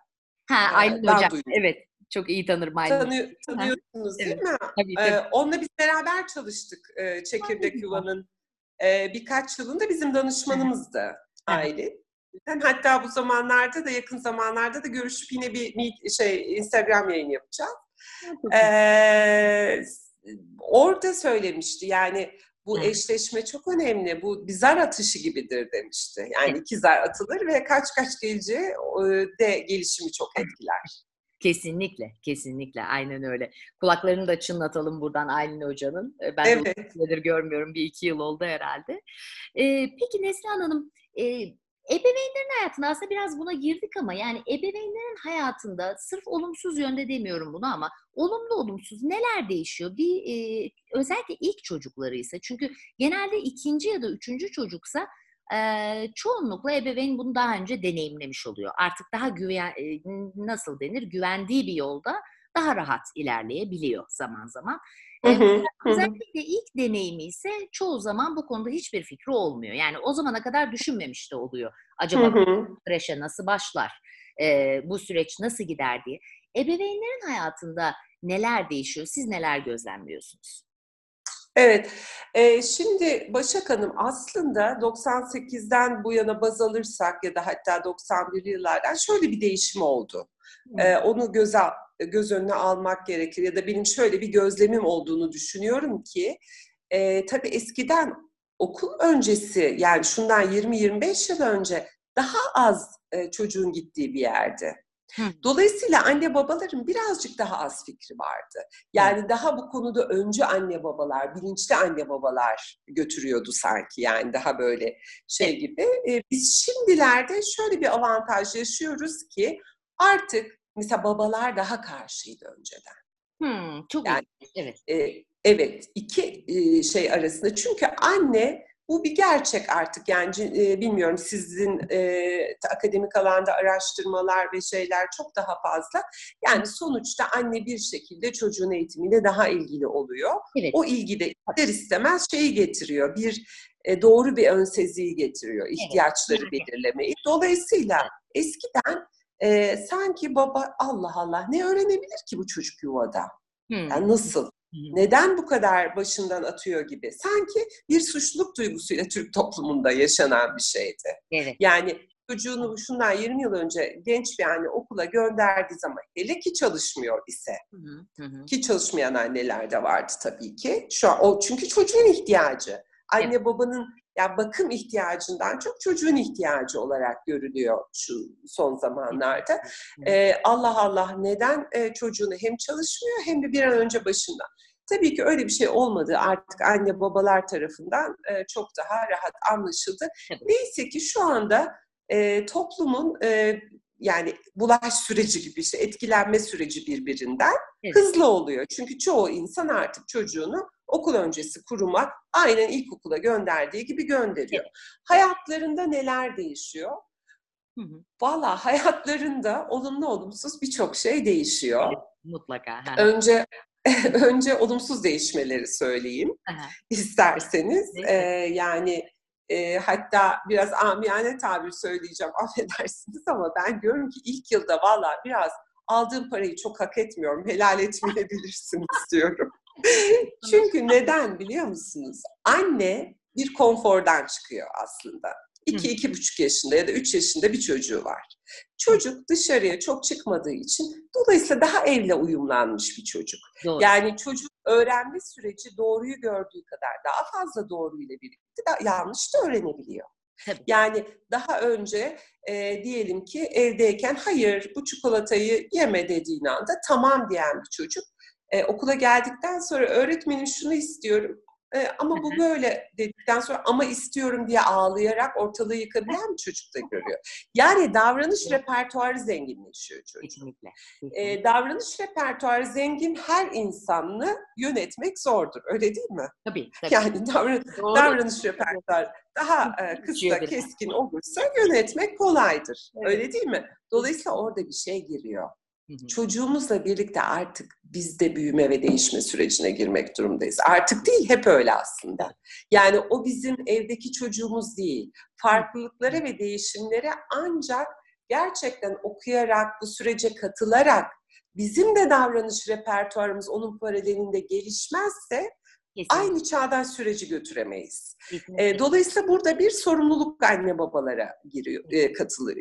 S1: Ha e, Aylin Hocam. Duydum. Evet. Çok iyi tanırım Aylin.
S2: Tanı, tanıyorsunuz değil evet. mi? Tabii, tabii. Ee, onunla biz beraber çalıştık e, Çekirdek Yuva'nın e, birkaç yılında bizim danışmanımızdı Aylin. Hatta bu zamanlarda da yakın zamanlarda da görüşüp yine bir meet, şey Instagram yayın yapacağız. Ee, orada söylemişti yani bu eşleşme çok önemli. Bu bir zar atışı gibidir demişti. Yani iki zar atılır ve kaç kaç geleceği de gelişimi çok etkiler.
S1: Kesinlikle, kesinlikle. Aynen öyle. Kulaklarını da çınlatalım buradan Aylin Hoca'nın. Ben evet. de görmüyorum. Bir iki yıl oldu herhalde. Ee, peki Neslihan Hanım, e, Ebeveynlerin hayatında aslında biraz buna girdik ama yani ebeveynlerin hayatında sırf olumsuz yönde demiyorum bunu ama olumlu olumsuz neler değişiyor? Bir e, özellikle ilk çocukları ise çünkü genelde ikinci ya da üçüncü çocuksa e, çoğunlukla ebeveyn bunu daha önce deneyimlemiş oluyor. Artık daha güven e, nasıl denir güvendiği bir yolda daha rahat ilerleyebiliyor zaman zaman.
S2: Hı hı, hı hı.
S1: Özellikle ilk deneyimi ise çoğu zaman bu konuda hiçbir fikri olmuyor. Yani o zamana kadar düşünmemiş de oluyor. Acaba
S2: hı.
S1: kreşe nasıl başlar, e, bu süreç nasıl gider diye. Ebeveynlerin hayatında neler değişiyor, siz neler gözlemliyorsunuz?
S2: Evet, eee, şimdi Başak Hanım aslında 98'den bu yana baz alırsak ya da hatta 91'li yıllardan şöyle bir değişim oldu. Eee, onu göze göz önüne almak gerekir ya da benim şöyle bir gözlemim olduğunu düşünüyorum ki, eee, tabii eskiden okul öncesi yani şundan 20-25 yıl önce daha az, eee, çocuğun gittiği bir yerdi.
S1: Hı.
S2: Dolayısıyla anne babaların birazcık daha az fikri vardı. Yani daha bu konuda öncü anne babalar, bilinçli anne babalar götürüyordu sanki yani daha böyle şey
S1: Evet.
S2: gibi. Eee, biz şimdilerde şöyle bir avantaj yaşıyoruz ki artık mesela babalar daha karşıydı önceden.
S1: Hımm, çok
S2: Yani,
S1: ilginç. Evet.
S2: eee, evet 2 eee, şey arasında çünkü anne bu bir gerçek artık yani eee, bilmiyorum sizin, eee, akademik alanda araştırmalar ve şeyler çok daha fazla. Yani sonuçta anne bir şekilde çocuğun eğitimiyle daha ilgili oluyor.
S1: Evet.
S2: O ilgi de ister istemez şeyi getiriyor, bir, eee, doğru bir ön seziyi getiriyor,
S1: Evet.
S2: ihtiyaçları
S1: Yani.
S2: belirlemeyi. Dolayısıyla
S1: Evet.
S2: eskiden, eee, sanki baba Allah Allah ne öğrenebilir ki bu çocuk yuvada?
S1: Hımm.
S2: Yani nasıl? Neden bu kadar başından atıyor gibi? Sanki bir suçluluk duygusuyla Türk toplumunda yaşanan bir şeydi.
S1: Evet.
S2: Yani çocuğunu şundan 20 yıl önce genç bir anne okula gönderdiği zaman hele ki çalışmıyor ise
S1: Hı hı. Hı hı.
S2: ki çalışmayan anneler de vardı tabii ki. Şu an o çünkü çocuğun ihtiyacı. Anne
S1: Evet.
S2: babanın ya bakım ihtiyacından çok çocuğun ihtiyacı olarak görülüyor şu son zamanlarda. Eee, Allah Allah neden, çocuğunu hem çalışmıyor hem de bir an önce başında. Tabii ki öyle bir şey olmadığı artık anne babalar tarafından, çok daha rahat anlaşıldı. Neyse ki şu anda, toplumun, yani bulaş süreci gibi işte etkilenme süreci birbirinden
S1: Evet.
S2: hızlı oluyor. Çünkü çoğu insan artık çocuğunu okul öncesi kuruma aynen ilkokula gönderdiği gibi gönderiyor.
S1: Evet.
S2: Hayatlarında neler değişiyor? Valla hayatlarında olumlu olumsuz birçok şey değişiyor.
S1: Evet, mutlaka. Hı.
S2: Önce önce olumsuz değişmeleri söyleyeyim
S1: hı.
S2: isterseniz.
S1: Evet.
S2: Eee, yani, eee, hatta biraz amiyane tabir söyleyeceğim, affedersiniz ama ben diyorum ki ilk yılda valla biraz aldığım parayı çok hak etmiyorum, helal etmeyebilirsiniz diyorum. Çünkü neden biliyor musunuz? Anne bir konfordan çıkıyor aslında.
S1: Hı
S2: 2
S1: hı.
S2: 2,5 yaşında ya da 3 yaşında bir çocuğu var. Çocuk dışarıya çok çıkmadığı için dolayısıyla daha evle uyumlanmış bir çocuk.
S1: Doğru.
S2: Yani çocuk öğrenme süreci doğruyu gördüğü kadar daha fazla doğruyla birlikte da yanlış da öğrenebiliyor.
S1: Tabii.
S2: Yani daha önce, eee, diyelim ki evdeyken hayır bu çikolatayı yeme dediğin anda tamam diyen bir çocuk, eee, okula geldikten sonra öğretmenim şunu istiyorum, eee, ama bu böyle dedikten sonra ama istiyorum diye ağlayarak ortalığı yıkabilen bir çocuk da görüyor. Yani davranış repertuarı zenginleşiyor çocuğun.
S1: Kesinlikle. Kesinlikle.
S2: davranış repertuarı zengin her insanı yönetmek zordur, öyle değil mi?
S1: Tabii, tabii.
S2: Yani davran
S1: Doğru.
S2: davranış repertuarı daha,
S1: Geçiyor
S2: kısa, keskin olursa yönetmek kolaydır.
S1: Evet.
S2: Öyle değil mi? Dolayısıyla orada bir şey giriyor. Çocuğumuzla birlikte artık biz de büyüme ve değişme sürecine girmek durumundayız. Artık değil, hep öyle aslında. Yani o bizim evdeki çocuğumuz değil. Farklılıklara ve değişimlere ancak gerçekten okuyarak, bu sürece katılarak, bizim de davranış repertuarımız onun paralelinde gelişmezse
S1: Kesinlikle.
S2: aynı çağdaş süreci götüremeyiz. Eee, dolayısıyla burada bir sorumluluk anne babalara giriyor, katılı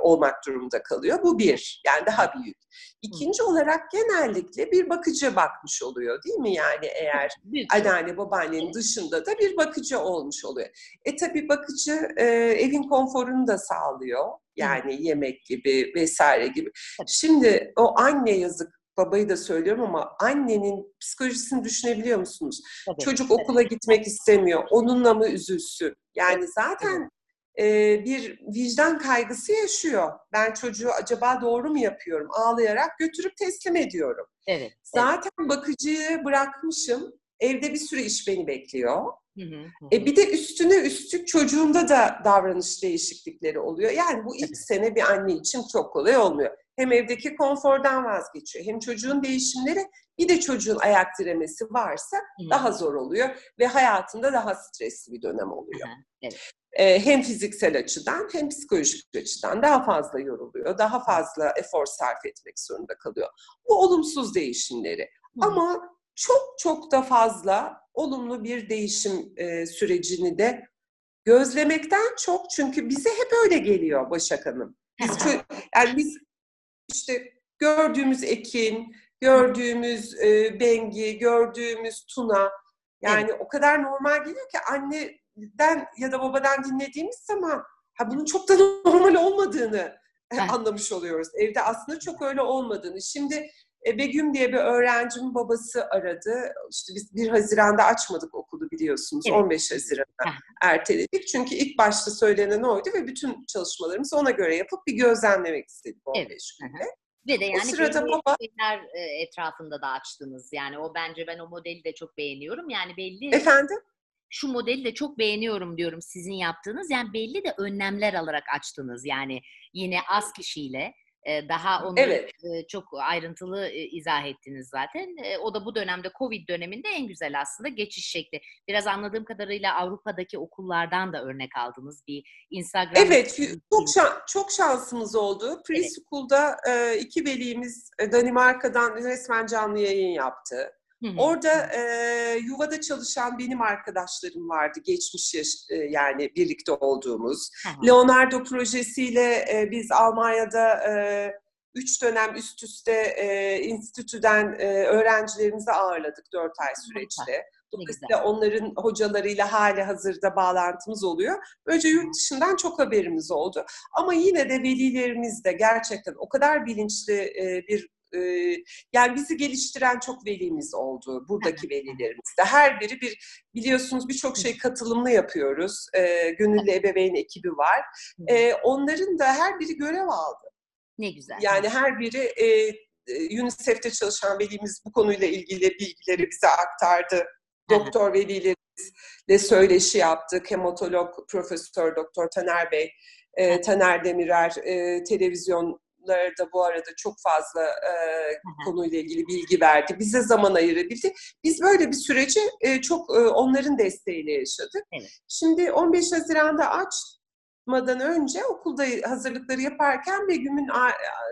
S2: olmak durumunda kalıyor. Bu bir, yani daha büyük. İkinci olarak genellikle bir bakıcı bakmış oluyor değil mi? Yani eğer anneanne babaannenin dışında da bir bakıcı olmuş oluyor. E tabii bakıcı evin konforunu da sağlıyor. Yani yemek gibi vesaire gibi.
S1: Tabii.
S2: Şimdi o anne yazık, babayı da söylüyorum ama annenin psikolojisini düşünebiliyor musunuz?
S1: Tabii.
S2: Çocuk okula gitmek istemiyor. Onunla mı üzülsün? Yani zaten bir vicdan kaygısı yaşıyor. Ben çocuğu acaba doğru mu yapıyorum? Ağlayarak götürüp teslim ediyorum.
S1: Evet.
S2: Zaten evet. bakıcıyı bırakmışım. Evde bir sürü iş beni bekliyor.
S1: Hı hı, hı.
S2: E bir de üstüne üstlük çocuğunda da davranış değişiklikleri oluyor. Yani bu ilk evet. sene bir anne için çok kolay olmuyor. Hem evdeki konfordan vazgeçiyor, hem çocuğun değişimleri, bir de çocuğun ayak diremesi varsa hı. daha zor oluyor ve hayatında daha stresli bir dönem oluyor. Evet. E, hem fiziksel açıdan hem psikolojik açıdan daha fazla yoruluyor, daha fazla efor sarf etmek zorunda kalıyor. Bu olumsuz değişimleri. Hı. Ama çok çok da fazla olumlu bir değişim e, sürecini de gözlemekten çok çünkü bize hep öyle geliyor Başak Hanım. Biz yani biz işte gördüğümüz Ekin, gördüğümüz e, Bengi, gördüğümüz Tuna yani evet. o kadar normal geliyor ki anneden ya da babadan dinlediğimiz zaman ha bunun çok da normal olmadığını anlamış oluyoruz. Evde aslında çok öyle olmadığını. Şimdi e, Begüm diye bir öğrencimin babası aradı. İşte biz 1 Haziran'da açmadık okulu biliyorsunuz. Evet. 15 Haziran'da erteledik. Çünkü ilk başta söylenen oydu ve bütün çalışmalarımızı ona göre yapıp bir gözlemlemek istedik 15 evet. günde.
S1: Ve de yani o sırada baba şeyler e, etrafında da açtınız. Yani o bence ben o modeli de çok beğeniyorum. Yani belli
S2: Efendim?
S1: Şu modeli de çok beğeniyorum diyorum sizin yaptığınız. Yani belli de önlemler alarak açtınız. Yani yine az kişiyle daha onu evet. çok ayrıntılı izah ettiniz zaten. O da bu dönemde Covid döneminde en güzel aslında geçiş şekli. Biraz anladığım kadarıyla Avrupa'daki okullardan da örnek aldınız bir Instagram.
S2: Evet, çok şan, çok şansımız oldu. Preschool'da evet. iki velimiz Danimarka'dan resmen canlı yayın yaptı. Orada e, yuvada çalışan benim arkadaşlarım vardı geçmiş yaş, e, yani birlikte olduğumuz. Hı Leonardo projesiyle e, biz Almanya'da e, üç dönem üst üste e, enstitüden e, öğrencilerimizi ağırladık dört ay süreçte. Dolayısıyla onların hocalarıyla hali hazırda bağlantımız oluyor. Önce yurt dışından çok haberimiz oldu. Ama yine de velilerimiz de gerçekten o kadar bilinçli e, bir yani bizi geliştiren çok velimiz oldu. Buradaki velilerimiz de. Her biri bir biliyorsunuz birçok şey katılımlı yapıyoruz. E, gönüllü ebeveyn ekibi var. E, onların da her biri görev aldı.
S1: Ne güzel.
S2: Yani her biri e, UNICEF'te çalışan velimiz bu konuyla ilgili bilgileri bize aktardı. Doktor velilerimizle söyleşi yaptık. Hematolog Profesör Doktor Taner Bey, e, Taner Demirer e, televizyon da bu arada çok fazla e, konuyla ilgili bilgi verdi. Bize zaman ayırabildi. Biz böyle bir süreci e, çok e, onların desteğiyle yaşadık. Evet. Şimdi 15 Haziran'da açmadan önce okulda hazırlıkları yaparken Begüm'ün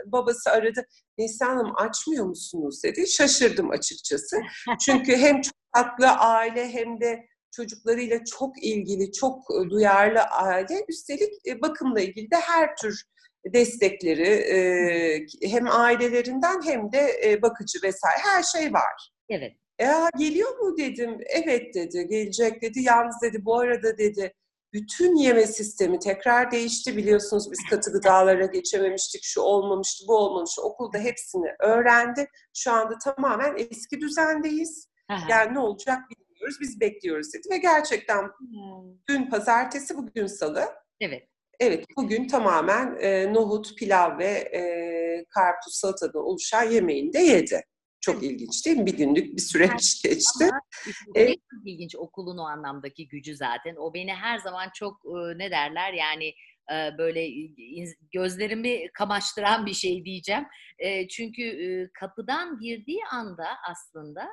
S2: babası aradı. Neslihan Hanım açmıyor musunuz dedi. Şaşırdım açıkçası. Çünkü hem çok tatlı aile hem de çocuklarıyla çok ilgili, çok duyarlı aile. Üstelik bakımla ilgili de her tür destekleri e, hem ailelerinden hem de e, bakıcı vesaire her şey var.
S1: Evet.
S2: E, geliyor mu dedim. Evet dedi. Gelecek dedi. Yalnız dedi bu arada dedi bütün yeme sistemi tekrar değişti. Biliyorsunuz biz katı gıdalara geçememiştik. Şu olmamıştı, bu olmamıştı. Okulda hepsini öğrendi. Şu anda tamamen eski düzendeyiz. Aha. Yani ne olacak bilmiyoruz. Biz bekliyoruz dedi. Ve gerçekten hmm. dün pazartesi, bugün salı.
S1: Evet.
S2: Evet, bugün tamamen e, nohut, pilav ve e, karpuz salatadan oluşan yemeğini de yedi. Çok ilginç değil mi? Bir günlük bir süreç geçti. Ama
S1: e, çok ilginç okulun o anlamdaki gücü zaten. O beni her zaman çok e, ne derler yani e, böyle gözlerimi kamaştıran bir şey diyeceğim. E, çünkü kapıdan girdiği anda aslında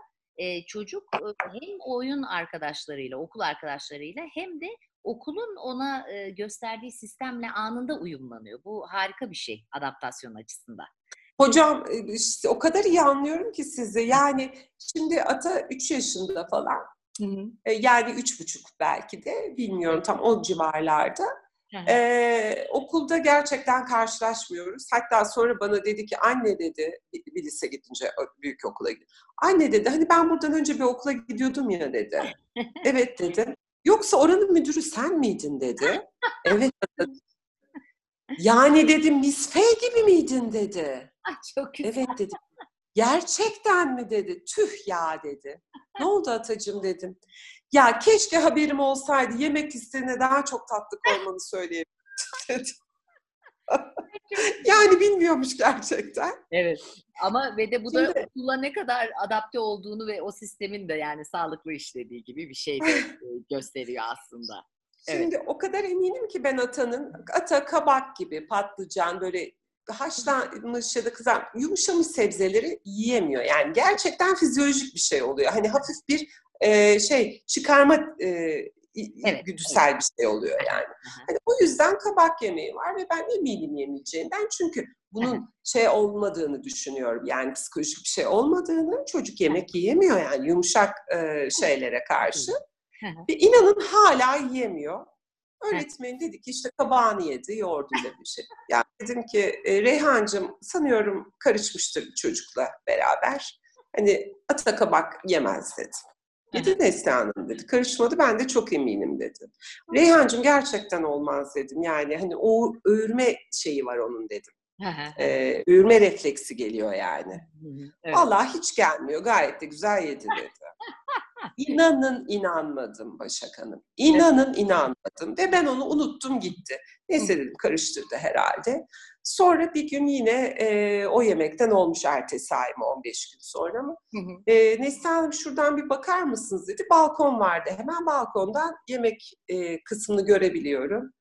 S1: çocuk hem oyun arkadaşlarıyla, okul arkadaşlarıyla hem de okulun ona e, gösterdiği sistemle anında uyumlanıyor. Bu harika bir şey adaptasyon açısından.
S2: Hocam işte o kadar iyi anlıyorum ki sizi. Yani şimdi Ata 3 yaşında falan. Hı hı. Yani üç buçuk belki de bilmiyorum tam o civarlarda. Ee, okulda gerçekten karşılaşmıyoruz. Hatta sonra bana dedi ki anne dedi bir lise gidince büyük okula gidiyor. Anne dedi hani ben buradan önce bir okula gidiyordum ya dedi. evet dedi. Yoksa oranın müdürü sen miydin dedi. evet Yani dedim Miss F gibi miydin dedi.
S1: Ay çok güzel.
S2: Evet dedi. Gerçekten mi dedi. Tüh ya dedi. ne oldu Atacığım dedim. Ya keşke haberim olsaydı yemek listene daha çok tatlı koymanı söyleyebilirdim dedim. yani bilmiyormuş gerçekten.
S1: Evet. Ama ve de bu da Şimdi, okula ne kadar adapte olduğunu ve o sistemin de yani sağlıklı işlediği gibi bir şey de gösteriyor aslında.
S2: Şimdi evet. o kadar eminim ki ben atanın ata kabak gibi patlıcan böyle haşlanmış ya da kızar yumuşamış sebzeleri yiyemiyor. Yani gerçekten fizyolojik bir şey oluyor. Hani hafif bir e, şey çıkarma e, evet, güdüsel evet. bir şey oluyor yani. Hani o yüzden kabak yemeği var ve ben eminim yemeyeceğinden çünkü bunun şey olmadığını düşünüyorum. Yani psikolojik bir şey olmadığını, çocuk yemek yiyemiyor yani yumuşak e, şeylere karşı. ve inanın hala yiyemiyor. Öğretmen dedi ki işte kabağını yedi, yoğurduyla bir şey. Yani dedim ki e, Reyhancığım sanıyorum karışmıştır çocukla beraber. Hani ata kabak yemez dedim. Dedi Neslihan Hanım dedi. Karışmadı ben de çok eminim dedi. Reyhancığım gerçekten olmaz dedim. Yani hani o öğürme şeyi var onun dedim. ee, öğürme refleksi geliyor yani. Evet. Vallahi hiç gelmiyor. Gayet de güzel yedi dedi. İnanın inanmadım Başak Hanım. İnanın inanmadım. Ve ben onu unuttum gitti. Neyse dedim karıştırdı herhalde. Sonra bir gün yine e, o yemekten olmuş ertesi ay mı 15 gün sonra mı? Hı hı. E, Neslihan Hanım şuradan bir bakar mısınız dedi. Balkon vardı. Hemen balkondan yemek e, kısmını görebiliyorum.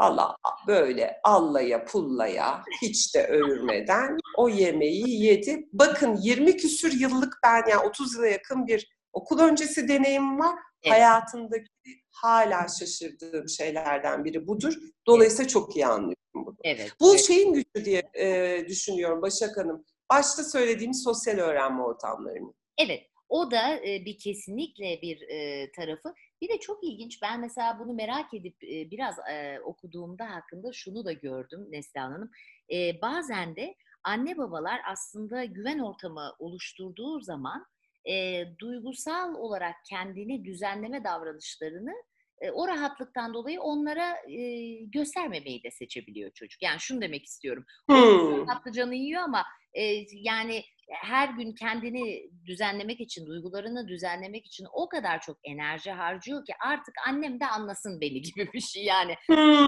S2: Valla böyle allaya pullaya hiç de övürmeden o yemeği yedi. Bakın 20 küsür yıllık ben yani 30 yıla yakın bir okul öncesi deneyim var. Evet. Hayatımdaki hala şaşırdığım şeylerden biri budur. Dolayısıyla evet. çok iyi anlıyorum bunu. Evet. Bu evet. şeyin gücü diye e, düşünüyorum Başak Hanım. Başta söylediğim sosyal öğrenme ortamlarını.
S1: Evet. O da e, bir kesinlikle bir e, tarafı. Bir de çok ilginç. Ben mesela bunu merak edip e, biraz e, okuduğumda hakkında şunu da gördüm Neslihan Hanım. E, bazen de anne babalar aslında güven ortamı oluşturduğu zaman e, duygusal olarak kendini düzenleme davranışlarını e, o rahatlıktan dolayı onlara e, göstermemeyi de seçebiliyor çocuk. Yani şunu demek istiyorum. Hmm. Patlıcanı yiyor ama e, yani her gün kendini düzenlemek için, duygularını düzenlemek için o kadar çok enerji harcıyor ki artık annem de anlasın beni gibi bir şey yani.
S2: Hmm.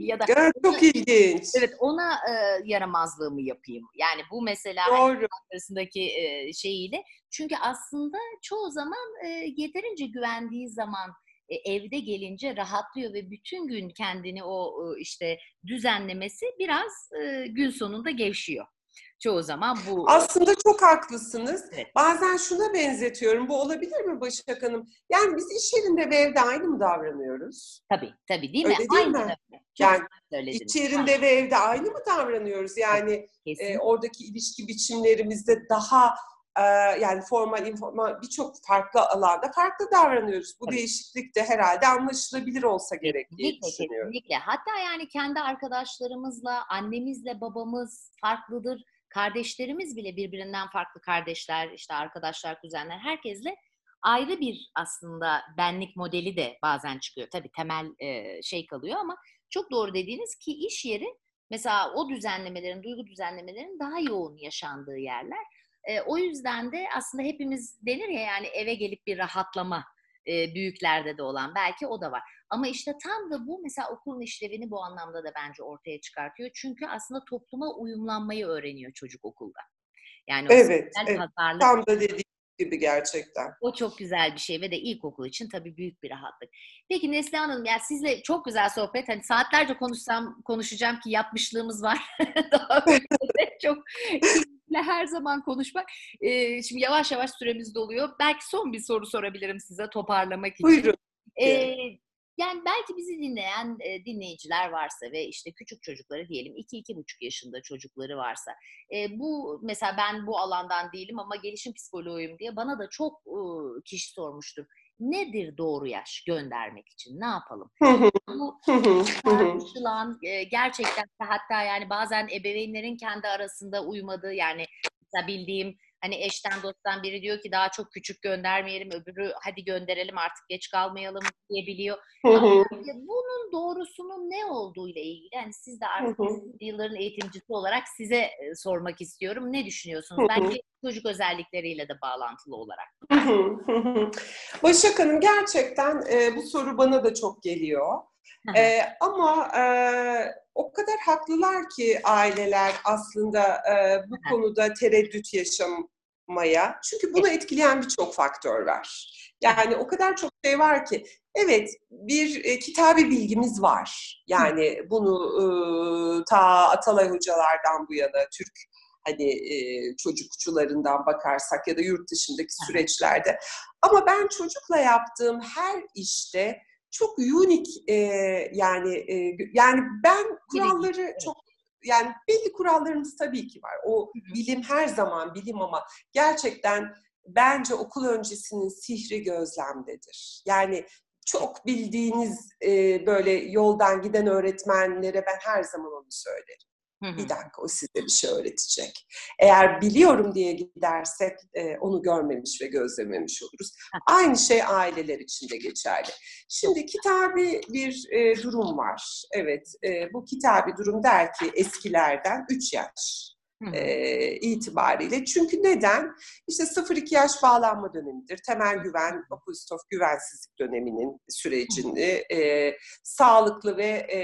S2: ya da ya, çok ona, ilginç.
S1: Evet ona e, yaramazlığımı yapayım. Yani bu mesela Doğru. arasındaki e, şeyiyle. Çünkü aslında çoğu zaman e, yeterince güvendiği zaman evde gelince rahatlıyor ve bütün gün kendini o işte düzenlemesi biraz e, gün sonunda gevşiyor çoğu zaman bu.
S2: Aslında çok haklısınız. Evet. Bazen şuna benzetiyorum. Bu olabilir mi Başak Hanım? Yani biz iş yerinde ve evde aynı mı davranıyoruz?
S1: Tabii, tabii değil Öyle mi? Değil aynı mi?
S2: yani iş yerinde ve evde aynı mı davranıyoruz? Yani e, oradaki ilişki biçimlerimizde daha e, yani formal, informal birçok farklı alanda farklı davranıyoruz. Bu Tabii. değişiklik de herhalde anlaşılabilir olsa gerek diye kesinlikle, düşünüyorum.
S1: Kesinlikle. Hatta yani kendi arkadaşlarımızla, annemizle babamız farklıdır kardeşlerimiz bile birbirinden farklı kardeşler, işte arkadaşlar, kuzenler, herkesle ayrı bir aslında benlik modeli de bazen çıkıyor. Tabii temel e, şey kalıyor ama çok doğru dediğiniz ki iş yeri mesela o düzenlemelerin, duygu düzenlemelerin daha yoğun yaşandığı yerler. E, o yüzden de aslında hepimiz denir ya yani eve gelip bir rahatlama e, büyüklerde de olan belki o da var. Ama işte tam da bu mesela okulun işlevini bu anlamda da bence ortaya çıkartıyor. Çünkü aslında topluma uyumlanmayı öğreniyor çocuk okulda.
S2: Yani evet, evet. Pazarlık, tam da dediğim gibi gerçekten.
S1: O çok güzel bir şey ve de ilkokul için tabii büyük bir rahatlık. Peki Neslihan Hanım ya sizle çok güzel sohbet. Hani saatlerce konuşsam konuşacağım ki yapmışlığımız var. Daha çok her zaman konuşmak. Ee, şimdi yavaş yavaş süremiz doluyor. Belki son bir soru sorabilirim size toparlamak için.
S2: Buyurun.
S1: Ee, yani belki bizi dinleyen e, dinleyiciler varsa ve işte küçük çocukları diyelim 2-2,5 yaşında çocukları varsa e, bu mesela ben bu alandan değilim ama gelişim psikoloğuyum diye bana da çok e, kişi sormuştur. Nedir doğru yaş göndermek için? Ne yapalım? bu tartışılan gerçekten hatta yani bazen ebeveynlerin kendi arasında uymadığı yani bildiğim Hani eşten dosttan biri diyor ki daha çok küçük göndermeyelim, öbürü hadi gönderelim artık geç kalmayalım diyebiliyor. Ama bunun doğrusunun ne olduğu ile ilgili yani siz de artık yılların eğitimcisi olarak size e, sormak istiyorum. Ne düşünüyorsunuz? Bence çocuk özellikleriyle de bağlantılı olarak.
S2: Başak Hanım gerçekten e, bu soru bana da çok geliyor. e, ama e, o kadar haklılar ki aileler aslında e, bu konuda tereddüt yaşamaya. Çünkü bunu etkileyen birçok faktör var. Yani o kadar çok şey var ki. Evet, bir e, kitabi bilgimiz var. Yani bunu e, ta Atalay hocalardan bu yana Türk hani e, çocukçularından bakarsak ya da yurt dışındaki süreçlerde. Ama ben çocukla yaptığım her işte çok unik e, yani e, yani ben kuralları çok yani belli kurallarımız tabii ki var. O bilim her zaman bilim ama gerçekten bence okul öncesinin sihri gözlemdedir. Yani çok bildiğiniz e, böyle yoldan giden öğretmenlere ben her zaman onu söylerim. Bir dakika o size bir şey öğretecek. Eğer biliyorum diye gidersek e, onu görmemiş ve gözlememiş oluruz. Aynı şey aileler için de geçerli. Şimdi kitabi bir e, durum var. Evet e, bu kitabi durum der ki eskilerden 3 yaş e, itibariyle. Çünkü neden? İşte 0-2 yaş bağlanma dönemidir. Temel güven, apostof güvensizlik döneminin sürecini e, sağlıklı ve e,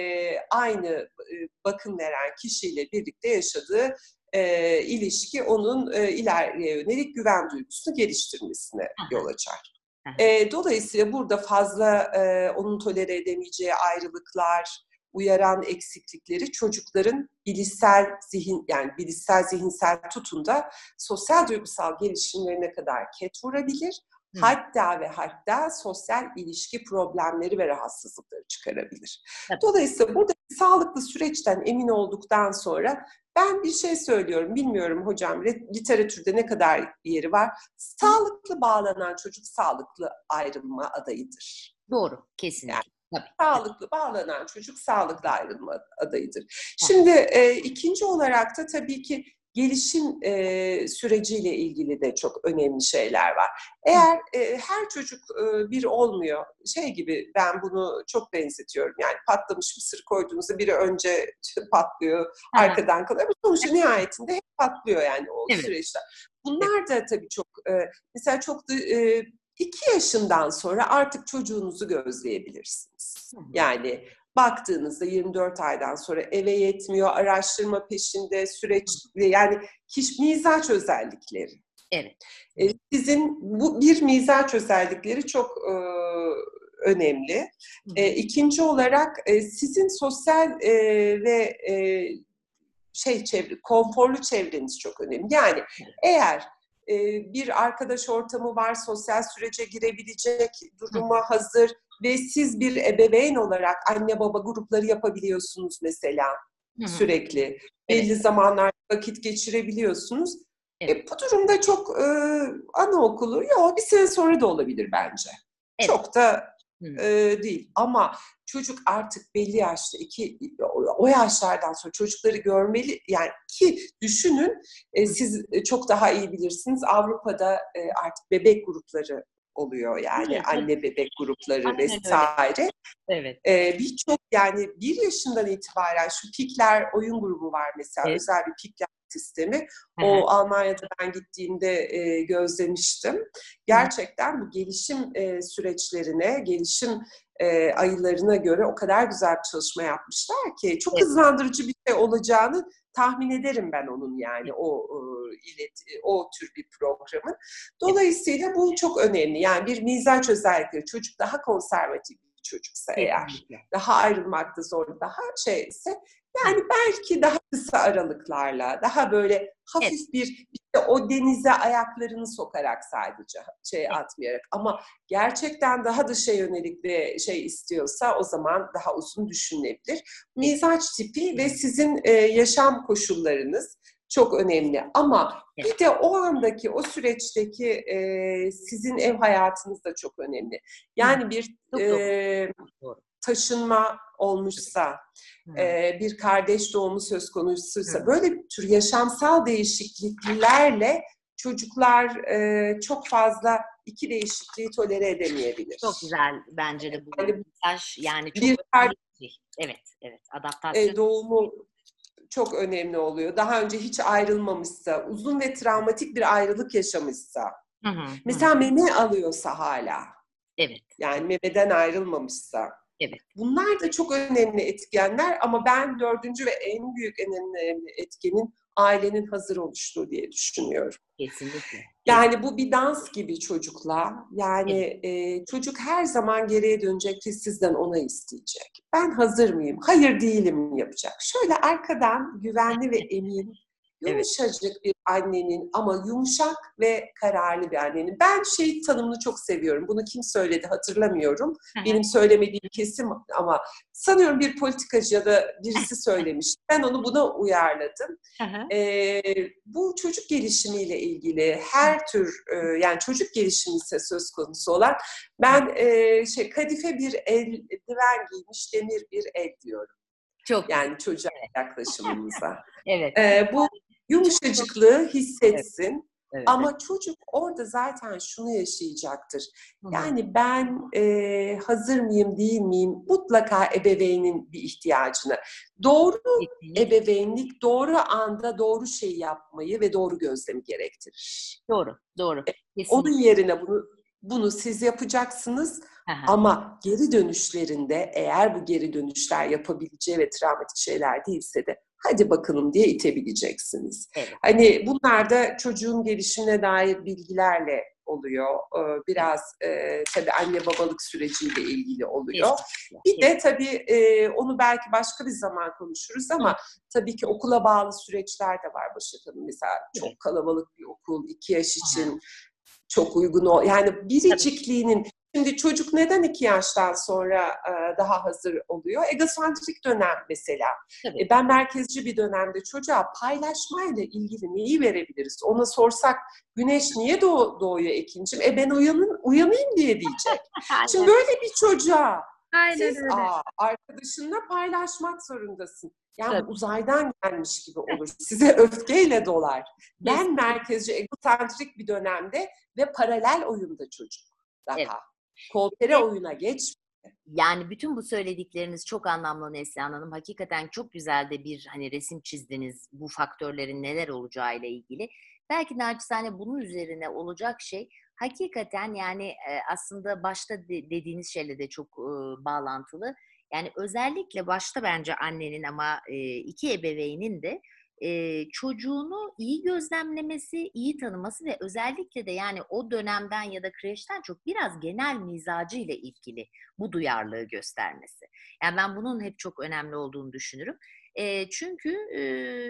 S2: aynı e, bakım veren kişiyle birlikte yaşadığı e, ilişki onun e, ileriye yönelik güven duygusunu geliştirmesine yol açar. E, dolayısıyla burada fazla e, onun tolere edemeyeceği ayrılıklar, uyaran eksiklikleri çocukların bilişsel zihin yani bilişsel zihinsel tutunda sosyal duygusal gelişimlerine kadar ket vurabilir. Hı. Hatta ve hatta sosyal ilişki problemleri ve rahatsızlıkları çıkarabilir. Evet. Dolayısıyla burada sağlıklı süreçten emin olduktan sonra ben bir şey söylüyorum, bilmiyorum hocam literatürde ne kadar yeri var. Sağlıklı bağlanan çocuk sağlıklı ayrılma adayıdır.
S1: Doğru, kesinlikle. Yani
S2: Tabii. Sağlıklı bağlanan çocuk sağlıklı ayrılma adayıdır. Şimdi e, ikinci olarak da tabii ki gelişim e, süreciyle ilgili de çok önemli şeyler var. Eğer e, her çocuk e, bir olmuyor, şey gibi ben bunu çok benzetiyorum. Yani patlamış mısır koyduğunuzda biri önce patlıyor, Hı. arkadan kalıyor. Ama sonuçta nihayetinde hep patlıyor yani o evet. süreçler. Bunlar da tabii çok, e, mesela çok da e, 2 yaşından sonra artık çocuğunuzu gözleyebilirsiniz. Yani baktığınızda 24 aydan sonra eve yetmiyor, araştırma peşinde, süreç yani kişi mizaç özellikleri.
S1: Evet.
S2: Sizin bu bir mizaç özellikleri çok e, önemli. E, ikinci olarak e, sizin sosyal e, ve e, şey çevre, konforlu çevreniz çok önemli. Yani eğer bir arkadaş ortamı var, sosyal sürece girebilecek duruma hazır ve siz bir ebeveyn olarak anne baba grupları yapabiliyorsunuz mesela sürekli. Belli zamanlar vakit geçirebiliyorsunuz. Evet. E, bu durumda çok e, anaokulu, yok bir sene sonra da olabilir bence. Evet. Çok da e, değil. Ama çocuk artık belli yaşta iki o yaşlardan sonra çocukları görmeli yani ki düşünün e, siz çok daha iyi bilirsiniz Avrupa'da e, artık bebek grupları oluyor yani evet. anne bebek grupları Aynen vesaire. Evet. Ee, Birçok yani bir yaşından itibaren şu pikler oyun grubu var mesela evet. özel bir pikler sistemi. Hı-hı. O Almanya'da ben gittiğimde e, gözlemiştim. Gerçekten bu gelişim e, süreçlerine, gelişim e, ayılarına göre o kadar güzel bir çalışma yapmışlar ki çok evet. hızlandırıcı bir şey olacağını tahmin ederim ben onun yani o ilet o tür bir programın. Dolayısıyla bu çok önemli. Yani bir mizaç özellikleri çocuk daha konservatif bir çocuksa eğer daha ayrılmakta zor daha şeyse yani belki daha kısa aralıklarla, daha böyle hafif evet. bir işte o denize ayaklarını sokarak sadece şey atmayarak ama gerçekten daha dışa yönelik bir şey istiyorsa o zaman daha uzun düşünülebilir. Mizaç tipi ve sizin e, yaşam koşullarınız çok önemli. Ama bir de o andaki, o süreçteki e, sizin ev hayatınız da çok önemli. Yani bir e, taşınma olmuşsa, e, bir kardeş doğumu söz konusuysa, böyle bir tür yaşamsal değişikliklerle çocuklar e, çok fazla iki değişikliği tolere edemeyebilir.
S1: Çok güzel bence de bu
S2: Yani
S1: mesaj. Yani çok
S2: bir
S1: önemli şey. Evet, evet. Adaptasyon.
S2: e, doğumu çok önemli oluyor. Daha önce hiç ayrılmamışsa, uzun ve travmatik bir ayrılık yaşamışsa,
S1: Hı hı, hı.
S2: mesela meme alıyorsa hala,
S1: Evet,
S2: yani memeden ayrılmamışsa,
S1: evet.
S2: bunlar da çok önemli etkenler ama ben dördüncü ve en büyük en önemli etkenin ailenin hazır oluştuğu diye düşünüyorum.
S1: Kesinlikle.
S2: Yani bu bir dans gibi çocukla. Yani e, çocuk her zaman geriye dönecek ve sizden onay isteyecek. Ben hazır mıyım? Hayır değilim yapacak. Şöyle arkadan güvenli ve emin,
S1: Evet.
S2: yumuşacık bir annenin ama yumuşak ve kararlı bir annenin. Ben şey tanımını çok seviyorum. Bunu kim söyledi hatırlamıyorum. Benim söylemediğim kesim ama sanıyorum bir politikacı ya da birisi söylemiş. Ben onu buna uyarladım. Ee, bu çocuk gelişimiyle ilgili her tür e, yani çocuk gelişimi ise söz konusu olan ben e, şey kadife bir eldiven giymiş demir bir el diyorum.
S1: Çok.
S2: Yani çocuğa yaklaşımımıza.
S1: Evet.
S2: Ee, bu yumuşacıklığı hissetsin
S1: evet.
S2: ama çocuk orada zaten şunu yaşayacaktır. Yani ben e, hazır mıyım değil miyim mutlaka ebeveynin bir ihtiyacını. Doğru ebeveynlik doğru anda doğru şeyi yapmayı ve doğru gözlemi gerektirir.
S1: Doğru, doğru.
S2: Onun
S1: Kesinlikle.
S2: yerine bunu bunu siz yapacaksınız
S1: hı.
S2: ama geri dönüşlerinde eğer bu geri dönüşler yapabileceği ve travmatik şeyler değilse de hadi bakalım diye itebileceksiniz.
S1: Evet.
S2: Hani bunlar da çocuğun gelişimine dair bilgilerle oluyor. Ee, Biraz e, tabii anne babalık süreciyle ilgili oluyor.
S1: Kesinlikle.
S2: Bir de tabii e, onu belki başka bir zaman konuşuruz ama tabii ki okula bağlı süreçler de var Başak Hanım. Mesela çok kalabalık bir okul, iki yaş için çok uygun o. Yani biricikliğinin Şimdi çocuk neden iki yaştan sonra e, daha hazır oluyor? Egosantrik dönem mesela.
S1: Tabii.
S2: E, ben merkezci bir dönemde çocuğa paylaşmayla ilgili neyi verebiliriz? Ona sorsak güneş niye doğ- doğuyor Ekin'cim? E ben uyanın, uyanayım diye diyecek. Şimdi böyle bir çocuğa
S1: Aynen
S2: siz
S1: öyle.
S2: aa, arkadaşınla paylaşmak zorundasın. Yani
S1: Tabii.
S2: uzaydan gelmiş gibi olur. Size öfkeyle dolar. Ben merkezci, egosantrik bir dönemde ve paralel oyunda çocuk daha.
S1: Evet.
S2: Koopere oyuna geç.
S1: Yani bütün bu söyledikleriniz çok anlamlı Neslihan Hanım. Hakikaten çok güzel de bir hani resim çizdiniz bu faktörlerin neler olacağıyla ilgili. Belki naçizane bunun üzerine olacak şey hakikaten yani e, aslında başta de- dediğiniz şeyle de çok e, bağlantılı. Yani özellikle başta bence annenin ama e, iki ebeveynin de e, çocuğunu iyi gözlemlemesi, iyi tanıması ve özellikle de yani o dönemden ya da kreşten çok biraz genel mizacı ile ilgili bu duyarlılığı göstermesi. Yani ben bunun hep çok önemli olduğunu düşünürüm. E, çünkü e,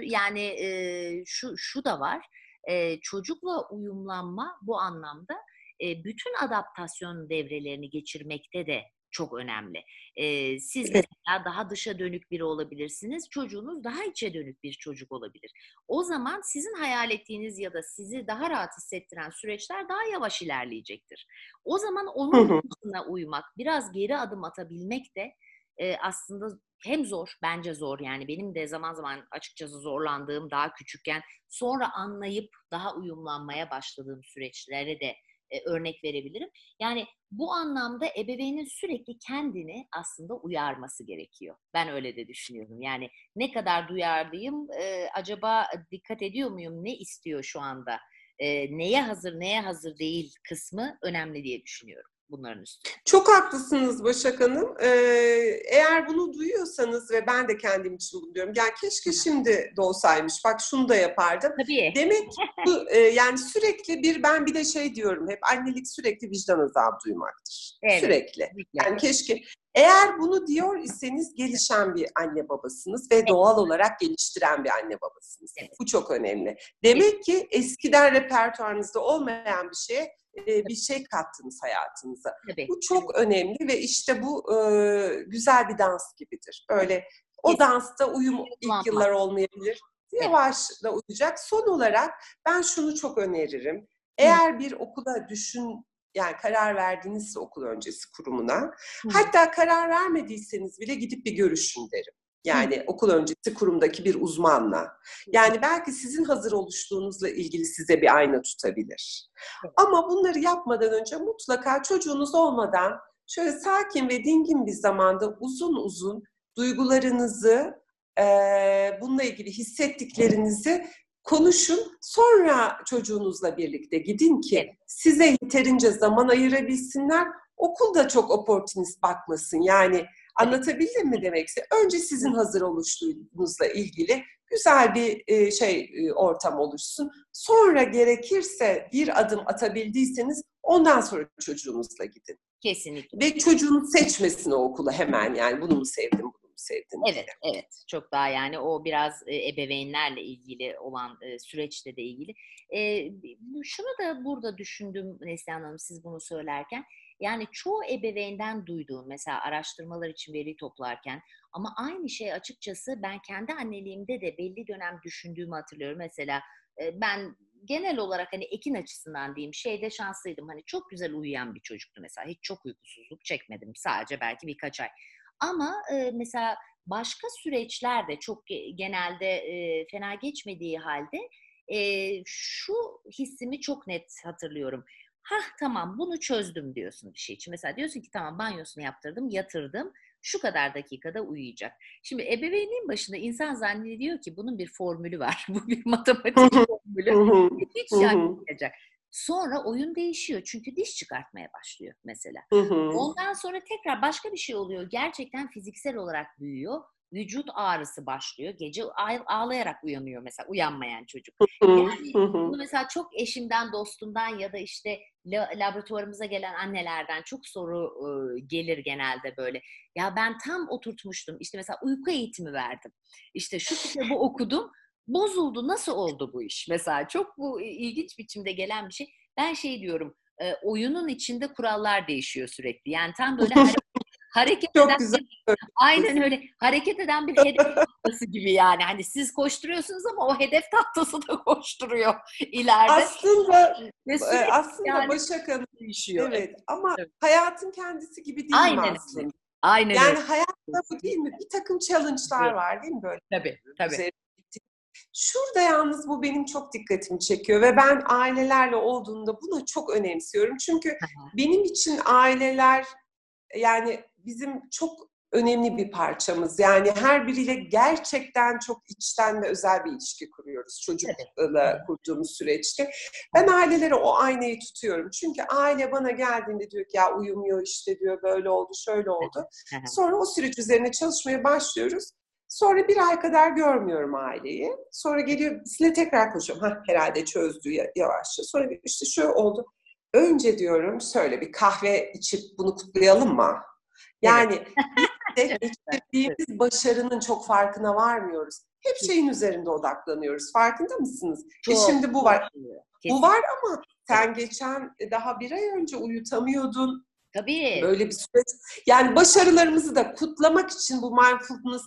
S1: yani e, şu şu da var. E, çocukla uyumlanma bu anlamda e, bütün adaptasyon devrelerini geçirmekte de çok önemli. E, siz mesela daha dışa dönük biri olabilirsiniz. Çocuğunuz daha içe dönük bir çocuk olabilir. O zaman sizin hayal ettiğiniz ya da sizi daha rahat hissettiren süreçler daha yavaş ilerleyecektir. O zaman onun
S2: hı.
S1: hızına uymak, biraz geri adım atabilmek de e, aslında hem zor, bence zor yani benim de zaman zaman açıkçası zorlandığım daha küçükken sonra anlayıp daha uyumlanmaya başladığım süreçlere de e, örnek verebilirim. Yani bu anlamda ebeveynin sürekli kendini aslında uyarması gerekiyor. Ben öyle de düşünüyorum. Yani ne kadar duyarlıyım, e, acaba dikkat ediyor muyum, ne istiyor şu anda, e, neye hazır, neye hazır değil kısmı önemli diye düşünüyorum bunların üstüne.
S2: Çok haklısınız Başak Hanım. Ee, eğer bunu duyuyorsanız ve ben de kendim için bunu diyorum. Yani keşke şimdi de olsaymış. Bak şunu da yapardım.
S1: Tabii.
S2: Demek bu, e, yani sürekli bir ben bir de şey diyorum hep annelik sürekli vicdan azabı duymaktır.
S1: Evet.
S2: Sürekli.
S1: Kesinlikle.
S2: Yani keşke eğer bunu diyor iseniz gelişen bir anne babasınız ve doğal olarak geliştiren bir anne babasınız.
S1: Evet.
S2: Bu çok önemli. Demek ki eskiden repertuarınızda olmayan bir şeye e, bir şey kattınız hayatınıza.
S1: Tabii.
S2: Bu çok önemli ve işte bu e, güzel bir dans gibidir. Böyle o dansta uyum ilk yıllar olmayabilir. Yavaş da uyacak. Son olarak ben şunu çok öneririm. Eğer bir okula düşün yani karar verdinizse okul öncesi kurumuna
S1: Hı.
S2: hatta karar vermediyseniz bile gidip bir görüşün derim. Yani Hı. okul öncesi kurumdaki bir uzmanla. Yani belki sizin hazır oluştuğunuzla ilgili size bir ayna tutabilir. Evet. Ama bunları yapmadan önce mutlaka çocuğunuz olmadan şöyle sakin ve dingin bir zamanda uzun uzun duygularınızı, e, bununla ilgili hissettiklerinizi konuşun. Sonra çocuğunuzla birlikte gidin ki size yeterince zaman ayırabilsinler. Okul da çok oportunist bakmasın. Yani anlatabildim mi demekse? Önce sizin hazır oluştuğunuzla ilgili güzel bir e, şey e, ortam oluşsun. Sonra gerekirse bir adım atabildiyseniz ondan sonra çocuğunuzla gidin.
S1: Kesinlikle.
S2: Ve çocuğun seçmesin o okulu hemen yani bunu mu sevdim, bunu mu sevdim.
S1: Evet, diye. evet. Çok daha yani o biraz e, ebeveynlerle ilgili olan e, süreçte de ilgili. E, şunu da burada düşündüm Neslihan Hanım siz bunu söylerken. Yani çoğu ebeveynden duyduğum mesela araştırmalar için veri toplarken ama aynı şey açıkçası ben kendi anneliğimde de belli dönem düşündüğümü hatırlıyorum. Mesela ben genel olarak hani ekin açısından diyeyim şeyde şanslıydım. Hani çok güzel uyuyan bir çocuktu mesela. Hiç çok uykusuzluk çekmedim. Sadece belki birkaç ay. Ama e, mesela başka süreçlerde çok genelde e, fena geçmediği halde e, şu hissimi çok net hatırlıyorum. Hah tamam bunu çözdüm diyorsun bir şey için. Mesela diyorsun ki tamam banyosunu yaptırdım, yatırdım şu kadar dakikada uyuyacak. Şimdi ebeveynliğin başında insan zannediyor ki bunun bir formülü var. Bu bir matematik formülü. Hiç yapmayacak. Sonra oyun değişiyor çünkü diş çıkartmaya başlıyor mesela. Ondan sonra tekrar başka bir şey oluyor. Gerçekten fiziksel olarak büyüyor vücut ağrısı başlıyor. Gece ağlayarak uyanıyor mesela uyanmayan çocuk. Yani bunu mesela çok eşimden, dostumdan ya da işte laboratuvarımıza gelen annelerden çok soru gelir genelde böyle. Ya ben tam oturtmuştum. İşte mesela uyku eğitimi verdim. İşte şu kitabı okudum. Bozuldu. Nasıl oldu bu iş? Mesela çok bu ilginç biçimde gelen bir şey. Ben şey diyorum. oyunun içinde kurallar değişiyor sürekli. Yani tam böyle hareket Çok eden güzel. Bir, aynen öyle. Hareket eden bir hedef tahtası gibi yani. Hani siz koşturuyorsunuz ama o hedef tahtası da koşturuyor ileride.
S2: Aslında e, aslında yani, Başak Hanım değişiyor. Evet ama evet. hayatın kendisi gibi değil aynen. mi aslında? Aynen Yani öyle. hayatta bu değil mi? Bir takım challenge'lar evet. var değil mi böyle?
S1: Tabii, tabii.
S2: Şurada yalnız bu benim çok dikkatimi çekiyor ve ben ailelerle olduğunda bunu çok önemsiyorum. Çünkü benim için aileler yani bizim çok önemli bir parçamız. Yani her biriyle gerçekten çok içten ve özel bir ilişki kuruyoruz çocukla evet. kurduğumuz süreçte. Ben ailelere o aynayı tutuyorum. Çünkü aile bana geldiğinde diyor ki ya uyumuyor işte diyor böyle oldu şöyle oldu. Sonra o süreç üzerine çalışmaya başlıyoruz. Sonra bir ay kadar görmüyorum aileyi. Sonra geliyor sizinle tekrar konuşuyorum. Ha herhalde çözdü yavaşça. Sonra işte şöyle oldu. Önce diyorum söyle bir kahve içip bunu kutlayalım mı? Yani geçirdiğimiz başarının çok farkına varmıyoruz. Hep şeyin üzerinde odaklanıyoruz. Farkında mısınız? E çok, e şimdi bu var. Kesinlikle. Bu var ama sen geçen e, daha bir ay önce uyutamıyordun.
S1: Tabii.
S2: Böyle bir süreç. Yani başarılarımızı da kutlamak için bu mindfulness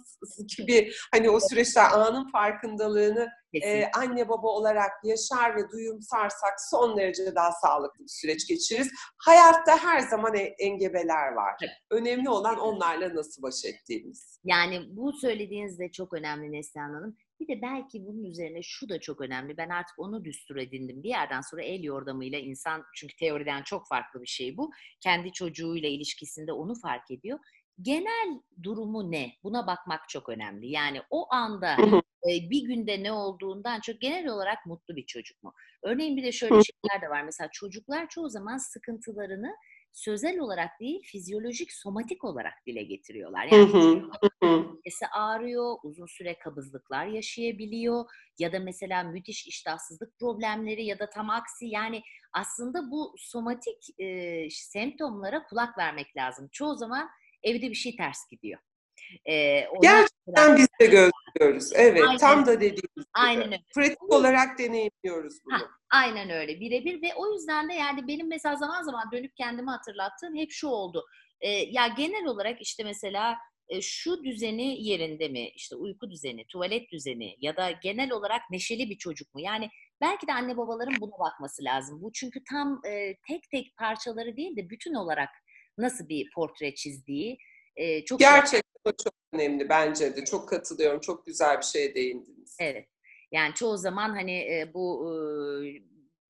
S2: gibi hani o süreçler anın farkındalığını e, anne baba olarak yaşar ve duyumsarsak son derece daha sağlıklı bir süreç geçiririz. Hayatta her zaman engebeler var. Evet. Önemli olan onlarla nasıl baş ettiğimiz.
S1: Yani bu söylediğiniz de çok önemli Neslihan Hanım. Bir de belki bunun üzerine şu da çok önemli. Ben artık onu düstur edindim. Bir yerden sonra el yordamıyla insan, çünkü teoriden çok farklı bir şey bu. Kendi çocuğuyla ilişkisinde onu fark ediyor. Genel durumu ne? Buna bakmak çok önemli. Yani o anda bir günde ne olduğundan çok genel olarak mutlu bir çocuk mu? Örneğin bir de şöyle şeyler de var. Mesela çocuklar çoğu zaman sıkıntılarını sözel olarak değil, fizyolojik, somatik olarak dile getiriyorlar. Yani sesi ağrıyor, uzun süre kabızlıklar yaşayabiliyor ya da mesela müthiş iştahsızlık problemleri ya da tam aksi yani aslında bu somatik e, semptomlara kulak vermek lazım. Çoğu zaman evde bir şey ters gidiyor.
S2: Ee, Gerçekten biz de gözlüyoruz. Evet, aynen. tam da dediğimiz gibi. Aynen öyle. Pratik olarak deneyimliyoruz bunu. Ha,
S1: aynen öyle, birebir ve o yüzden de yani benim mesela zaman zaman dönüp kendimi hatırlattığım hep şu oldu. Ee, ya genel olarak işte mesela e, şu düzeni yerinde mi? İşte uyku düzeni, tuvalet düzeni ya da genel olarak neşeli bir çocuk mu? Yani belki de anne babaların buna bakması lazım. Bu çünkü tam e, tek tek parçaları değil de bütün olarak nasıl bir portre çizdiği E, çok
S2: Gerçekten çok önemli bence de. Çok katılıyorum. Çok güzel bir şeye değindiniz.
S1: Evet. Yani çoğu zaman hani e, bu e,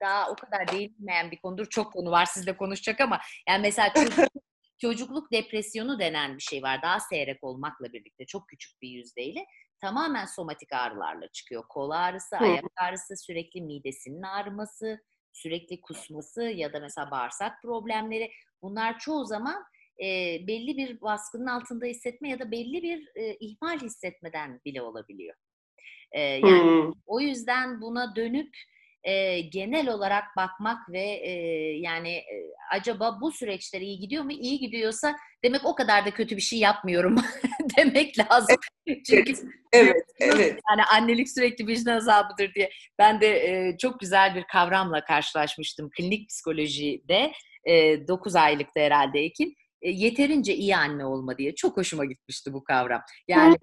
S1: daha o kadar değinmeyen bir konudur. Çok konu var sizle konuşacak ama yani mesela çocuk, çocukluk depresyonu denen bir şey var. Daha seyrek olmakla birlikte çok küçük bir yüzdeyle tamamen somatik ağrılarla çıkıyor. Kol ağrısı,
S2: Hı.
S1: ayak ağrısı, sürekli midesinin ağrıması, sürekli kusması ya da mesela bağırsak problemleri. Bunlar çoğu zaman e, belli bir baskının altında hissetme ya da belli bir e, ihmal hissetmeden bile olabiliyor. E, yani
S2: Hmm.
S1: o yüzden buna dönüp e, genel olarak bakmak ve e, yani e, acaba bu süreçler iyi gidiyor mu? İyi gidiyorsa demek o kadar da kötü bir şey yapmıyorum demek lazım. Çünkü
S2: Evet, evet.
S1: yani annelik sürekli vicdan azabıdır diye. Ben de e, çok güzel bir kavramla karşılaşmıştım klinik psikolojide. E, 9 aylıkta herhalde Ekin. E, yeterince iyi anne olma diye. Çok hoşuma gitmişti bu kavram. Yani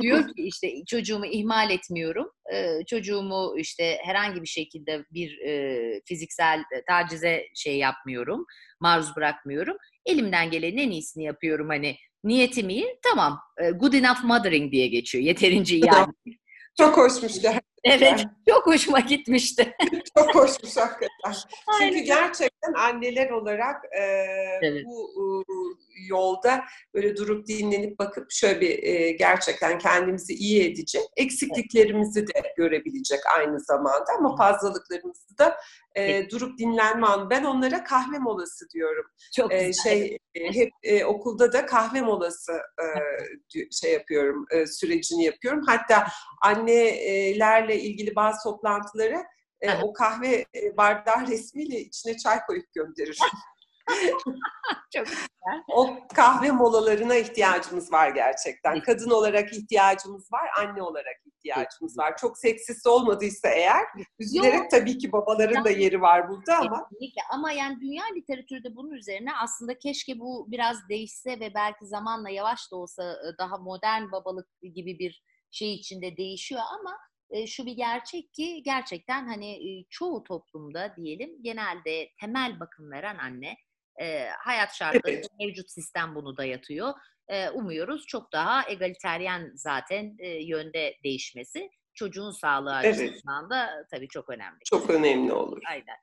S1: diyor ki işte çocuğumu ihmal etmiyorum. E, çocuğumu işte herhangi bir şekilde bir e, fiziksel tacize şey yapmıyorum. Maruz bırakmıyorum. Elimden gelenin en iyisini yapıyorum hani niyetim iyi. Tamam. Good enough mothering diye geçiyor. Yeterince iyi anne.
S2: Çok hoşmuş gerçekten.
S1: Evet. Çok hoşuma gitmişti.
S2: Çok hoşmuş hakikaten. Çünkü
S1: Aynen.
S2: gerçekten anneler olarak e,
S1: Evet.
S2: bu e, yolda böyle durup dinlenip bakıp şöyle bir e, gerçekten kendimizi iyi edecek, eksikliklerimizi de görebilecek aynı zamanda ama fazlalıklarımızı da e, durup dinlenme anı. Ben onlara kahve molası diyorum.
S1: Çok
S2: E,
S1: güzel.
S2: şey e, hep e, okulda da kahve molası e, şey yapıyorum, e, sürecini yapıyorum. Hatta annelerle ilgili bazı toplantılara e, o kahve e, bardağı resmiyle içine çay koyup gönderirim.
S1: Çok güzel.
S2: o kahve molalarına ihtiyacımız var gerçekten. Kadın olarak ihtiyacımız var, anne olarak ihtiyacımız var. Çok seksist olmadıysa eğer, üzülerek tabii ki babaların da yeri var burada ama
S1: Kesinlikle ama yani dünya literatürü de bunun üzerine aslında keşke bu biraz değişse ve belki zamanla yavaş da olsa e, daha modern babalık gibi bir şey içinde değişiyor ama e, şu bir gerçek ki gerçekten hani e, çoğu toplumda diyelim genelde temel bakım veren anne e, hayat şartları
S2: Evet.
S1: mevcut sistem bunu dayatıyor. E, umuyoruz çok daha egaliteryen zaten e, yönde değişmesi çocuğun sağlığı
S2: Evet.
S1: açısından da tabii çok önemli.
S2: çok önemli olur.
S1: Aynen.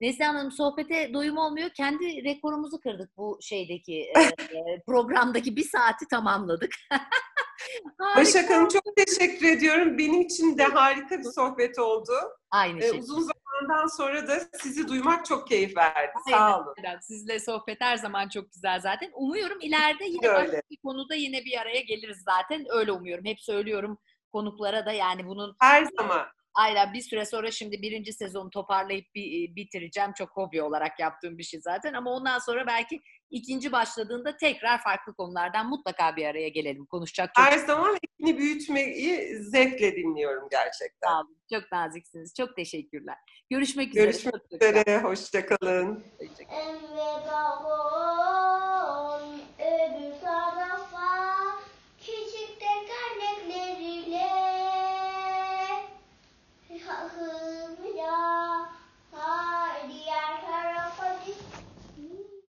S1: Neslihan Hanım sohbete doyum olmuyor. Kendi rekorumuzu kırdık bu şeydeki e, programdaki bir saati tamamladık.
S2: Başak Hanım çok teşekkür ediyorum. Benim için de harika bir sohbet oldu.
S1: Aynı
S2: Ee,
S1: şey.
S2: uzun zamandan sonra da sizi duymak çok keyif verdi. Sağ
S1: Aynen,
S2: olun.
S1: Sizle sohbet her zaman çok güzel zaten. Umuyorum ileride yine
S2: Öyle.
S1: başka bir konuda yine bir araya geliriz zaten. Öyle umuyorum. Hep söylüyorum konuklara da yani bunun
S2: Her zaman.
S1: Aynen bir süre sonra şimdi birinci sezonu toparlayıp bi- bitireceğim. Çok hobi olarak yaptığım bir şey zaten. Ama ondan sonra belki ikinci başladığında tekrar farklı konulardan mutlaka bir araya gelelim. Konuşacak çok
S2: Her zaman ekini büyütmeyi zevkle dinliyorum gerçekten.
S1: sağ olun. Çok naziksiniz. Çok teşekkürler. Görüşmek üzere.
S2: Görüşmek üzere. Hoşçakalın.
S1: Hoşça kalın.
S3: Emre baba